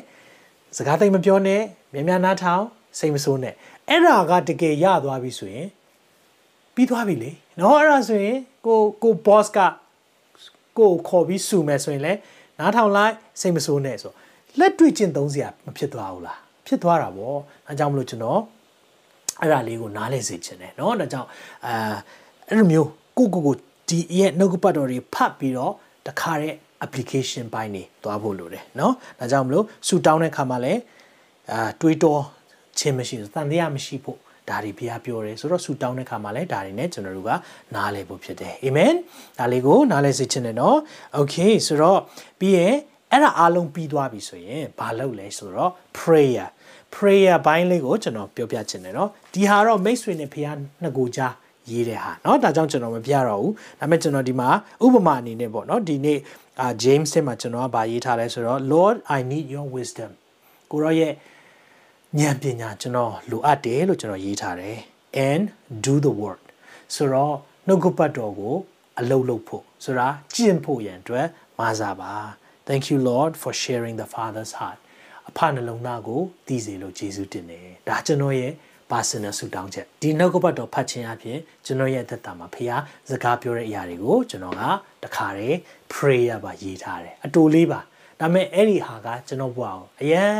စကားသိမပြောနဲ့မြန်မြန်နားထောင်စိတ်မဆိုးနဲ့အဲ့ဒါကတကယ်ရသွားပြီဆိုရင်ပြီးသွားပြီလေနော်အဲ့ဒါဆိုရင်ကိုကို boss ကကိုခေါ်ပြီးစုမယ်ဆိုရင်လဲနားထောင်လိုက်စိတ်မဆိုးနဲ့ဆိုတော့ လက်တွေ့ကျင့်သုံးစရာမဖြစ်သွားဘူးလားဖြစ်သွားတာပေါ့အဲကြောင့်မလို့ကျွန်တော်အဲ့ဒါလေးကိုနားလည်စေချင်တယ်เนาะဒါကြောင့်အာအဲ့လိုမျိုးကိုကိုကိုဒီရဲ့နှုတ်ကပတ်တော်တွေဖတ်ပြီးတော့ တခါတဲ့ application ပိုင်းနေသွားဖို့လိုတယ်เนาะဒါကြောင့်မလို့ဆူတောင်းတဲ့ခါမှာလည်းအာတွေးတောခြင်းမရှိဘူးတန်တရားမရှိဖို့ဒါတွေဘုရားပြောတယ်ဆိုတော့ဆူတောင်းတဲ့ခါမှာလည်းဒါတွေနဲ့ကျွန်တော်တို့ကနားလည်ဖို့ဖြစ်တယ်အာမင်ဒါလေးကိုနားလည်စေချင်တယ်เนาะโอเคဆိုတော့ပြီးရင် အဲ့ဒါအားလုံးပြီးသွားပြီဆိုရင်ဘာလုပ်လဲဆိုတော့ prayer prayer ဘိုင်းလေးကိုကျွန်တော်ပြောပြချင်တယ်เนาะဒီဟာတော့မိတ်ဆွေနဲ့ဘုရားနှစ်ကိုကြားရေးတဲ့ဟာเนาะဒါကြောင့်ကျွန်တော်မပြတော့ဘူးဒါပေမဲ့ကျွန်တော်ဒီမှာဥပမာအနေနဲ့ပေါ့เนาะဒီနေ့အာ James ထဲမှာကျွန်တော်ကဗာရေးထားလဲဆိုတော့ Lord I need your wisdom ကိုရောရဲ့ဉာဏ်ပညာကျွန်တော်လိုအပ်တယ်လို့ကျွန်တော်ရေးထားတယ် and do the work ဆိုတော့နှုတ်ကပတ်တော်ကို အလုပ်လုပ်ဖို့ဆိုတာကျင့်ဖို့ရန်အတွက်မာစားပါ Thank you Lord for sharing the father's heart အဖနှလုံးသားကိုသိစေလို့ယေရှုတင်တယ်ဒါကျွန်တော်ရဲ့ personal ဆုတောင်းချက်ဒီနှုတ်ကပတ်တော်ဖတ်ခြင်းအပြင်ကျွန်တော်ရဲ့သက်တာမှာဖခင်စကားပြောတဲ့အရာတွေကိုကျွန်တော်ကတခါတည်း prayer ပါရေးထားတယ်အတူလေးပါဒါပေမဲ့အဲ့ဒီဟာကကျွန်တော်ဘဝကိုအရန်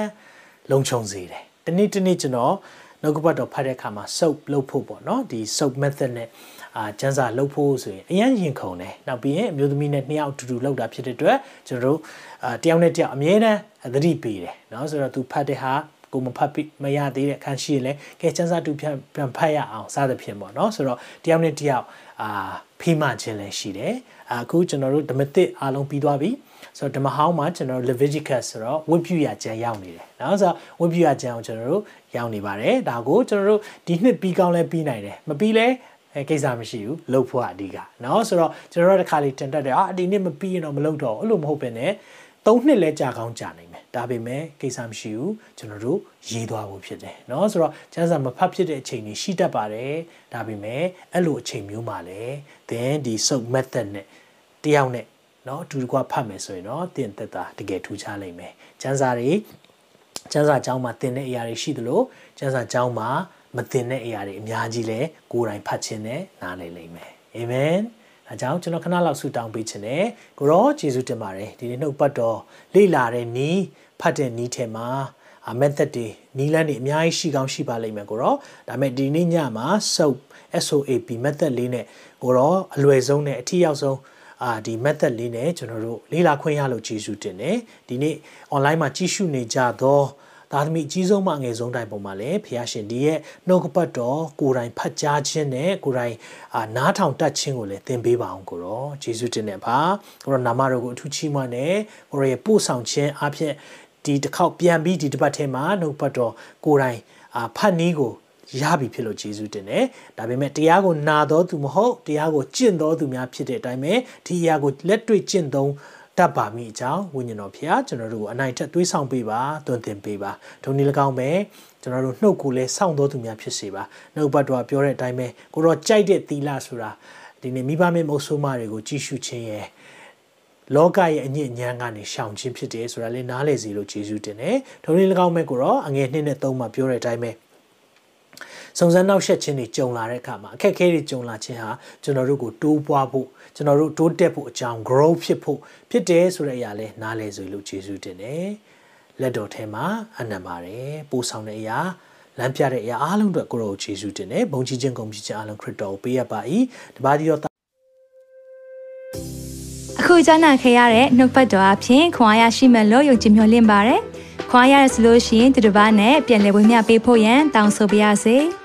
လုံခြုံစေတယ်တနေ့တနေ့ကျွန်တော်နှုတ်ကပတ်တော်ဖတ်တဲ့အခါမှာ soap လုပ်ဖို့ပေါ့နော်ဒီ soap method နဲ့ အာကျန်းစာလုပ်ဖို့ဆိုရင်အရင်ရင်ခုန်တယ်နောက်ပြီးရင်အမျိုးသမီးနဲ့နှစ်ယောက်အတူတူလုပ်တာဖြစ်တဲ့အတွက်ကျွန်တော်တို့အာတယောက်နဲ့တယောက်အမြဲတမ်းသတိပေးတယ်เนาะဆိုတော့သူဖတ်တဲ့ဟာကိုမဖတ်ပြီးမရသေးတဲ့အခန်းရှိရင်လည်းကဲစံစာတူပြန်ပြန်ဖတ်ရအောင်စသဖြင့်ပေါ့နော်ဆိုတော့တယောက်နဲ့တယောက်အာဖိမခြင်းလည်းရှိတယ်အခုကျွန်တော်တို့ဓမ္မသစ်အားလုံးပြီးသွားပြီဆိုတော့ဓမ္မဟောင်းမှာကျွန်တော်တို့ Leviticus ဆိုတော့ဝတ်ပြုရကျမ်းရောက်နေတယ်နော်ဆိုတော့ဝတ်ပြုရကျမ်းကိုကျွန်တော်တို့ရောက်နေပါတယ်ဒါကိုကျွန်တော်တို့ဒီနှစ်ပြီးကောင်းလဲပြီးနိုင်တယ်မပြီးလဲ အဲကိစ္စမရှိဘူးလှုပ်ဖို့အဓိကเนาะဆိုတော့ကျွန်တော်တို့တစ်ခါလေးတင်တက်တယ်အာဒီနေ့မပြီးရင်တော့မလုပ်တော့အဲ့လိုမဟုတ်ပဲね၃နှစ်လဲကြာကောင်းကြာနိုင်မယ်ဒါပေမဲ့ကိစ္စမရှိဘူးကျွန်တော်တို့ရေးသွားဖို့ဖြစ်တယ်เนาะဆိုတော့ကျန်းစာမဖတ်ဖြစ်တဲ့အချိန်ကြီးရှိတတ်ပါတယ်ဒါပေမဲ့အဲ့လိုအချိန်မျိုးမှာလဲသင်ဒီ soap method နဲ့တယောက်နဲ့เนาะအတူတကွဖတ်မယ်ဆိုရင်တော့သင်သက်တာတကယ်ထူးခြားလိမ့်မယ်ကျန်းစာတွေကျန်းစာကျောင်းမှာသင်တဲ့အရာတွေရှိသလိုကျန်းစာကျောင်းမှာ မသင်တဲ့အရာတွေအများကြီးလဲကိုယ်တိုင်ဖတ်ခြင်းနဲ့နားလည်လိမ့်မယ်အာမင်အဲကြောင့်ကျွန်တော်ခဏလောက်ဆုတောင်းပေးခြင်းနဲ့ကိုရောယေရှုတင်ပါတယ်ဒီနေ့နှုတ်ပတ်တော်လေ့လာတဲ့နီးဖတ်တဲ့နီးထဲမှာအ method တွေနီးလန်းတွေအများကြီးရှိကောင်းရှိပါလိမ့်မယ်ကိုရောဒါပေမဲ့ဒီနေ့ညမှာ soap SOAP method လေးနဲ့ကိုရောအလွယ်ဆုံးနဲ့အထီးရောက်ဆုံးအာဒီ method လေးနဲ့ကျွန်တော်တို့လေ့လာခွင့်ရလို့ကျေးဇူးတင်တယ်ဒီနေ့ online မှာကြည့်ရှုနေကြတော့ သားသမီးအကြီးဆုံးမှအငယ်ဆုံးတိုင်းပုံမှာလည်းဖះရှင်ဒီရဲ့နှုတ်ကပတ်တော်ကိုယ်တိုင်ဖတ်ကြားခြင်းနဲ့ကိုယ်တိုင်အာနားထောင်တတ်ခြင်းကိုလည်းသင်ပေးပါအောင်ကိုရောယေရှုတင်တဲ့ပါကိုရောနာမတော်ကိုအထူးချီးမွမ်းတယ်ကိုရောရဲ့ပို့ဆောင်ခြင်းအဖြစ်ဒီတစ်ခေါက်ပြန်ပြီးဒီတစ်ပတ်ထဲမှာနှုတ်ပတ်တော်ကိုယ်တိုင်အာဖတ်နည်းကိုရပြီဖြစ်လို့ယေရှုတင်တယ်ဒါပေမဲ့တရားကိုနာတော်သူမဟုတ်တရားကိုကျင့်တော်သူများဖြစ်တဲ့အတိုင်းပဲဒီအရာကိုလက်တွေ့ကျင့်သုံး တတ်ပါမိအကြောင်းဝိညာဉ်တော်ဖျားကျွန်တော်တို့ကိုအနိုင်ထက်သွေးဆောင်ပေးပါတွင်တင်ပေးပါဒုနည်း၎င်းပဲကျွန်တော်တို့နှုတ်ကိုလည်းစောင့်တော်သူများဖြစ်စေပါနှုတ်ဘတ်တော်ပြောတဲ့အတိုင်းပဲကိုတော့ကြိုက်တဲ့သီလဆိုတာဒီနေ့မိဘမေမုတ်ဆိုးမတွေကိုကြည့်ရှုခြင်းရဲ့လောကရဲ့အညစ်အညမ်းကနေရှောင်ခြင်းဖြစ်တယ်ဆိုတာလေးနားလည်စီလို့ယေရှုတင်တယ်ဒုနည်း၎င်းပဲကိုတော့အငယ်နှစ်နဲ့သုံးမှာပြောတဲ့အတိုင်းပဲ စုံစမ်းနောက်ဆက်ခြင်းတွေကြုံလာတဲ့အခါမှာအခက်အခဲတွေကြုံလာခြင်းဟာကျွန်တော်တို့ကိုတိုးပွားဖို့ကျွန်တော်တို့တိုးတက်ဖို့အကြောင်း grow ဖြစ်ဖို့ဖြစ်တယ်ဆိုတဲ့အရာလဲနားလဲဆိုလို့ယေရှုတင်တယ်လက်တော်ထဲမှာအနံပါတယ်ပို့ဆောင်တဲ့အရာလမ်းပြတဲ့အရာအားလုံးအတွက်ကိုရောယေရှုတင်တယ်ဘုန်းကြီးခြင်းကုန်ပြခြင်းအားလုံးခရစ်တော်ကိုပေးရပါ၏တပါးဒီတော့အခုကြားနာခဲ့ရတဲ့နှုတ်ပတ်တော်အဖြစ်ခွန်အားရရှိမဲ့လို့ယုံကြည်မျှော်လင့်ပါတယ်ခွန်အားရဆိုလို့ရှိရင်ဒီတစ်ပတ်နဲ့ပြန်လည်ဝင်မြပေးဖို့ရန်တောင်းဆိုပါရစေ။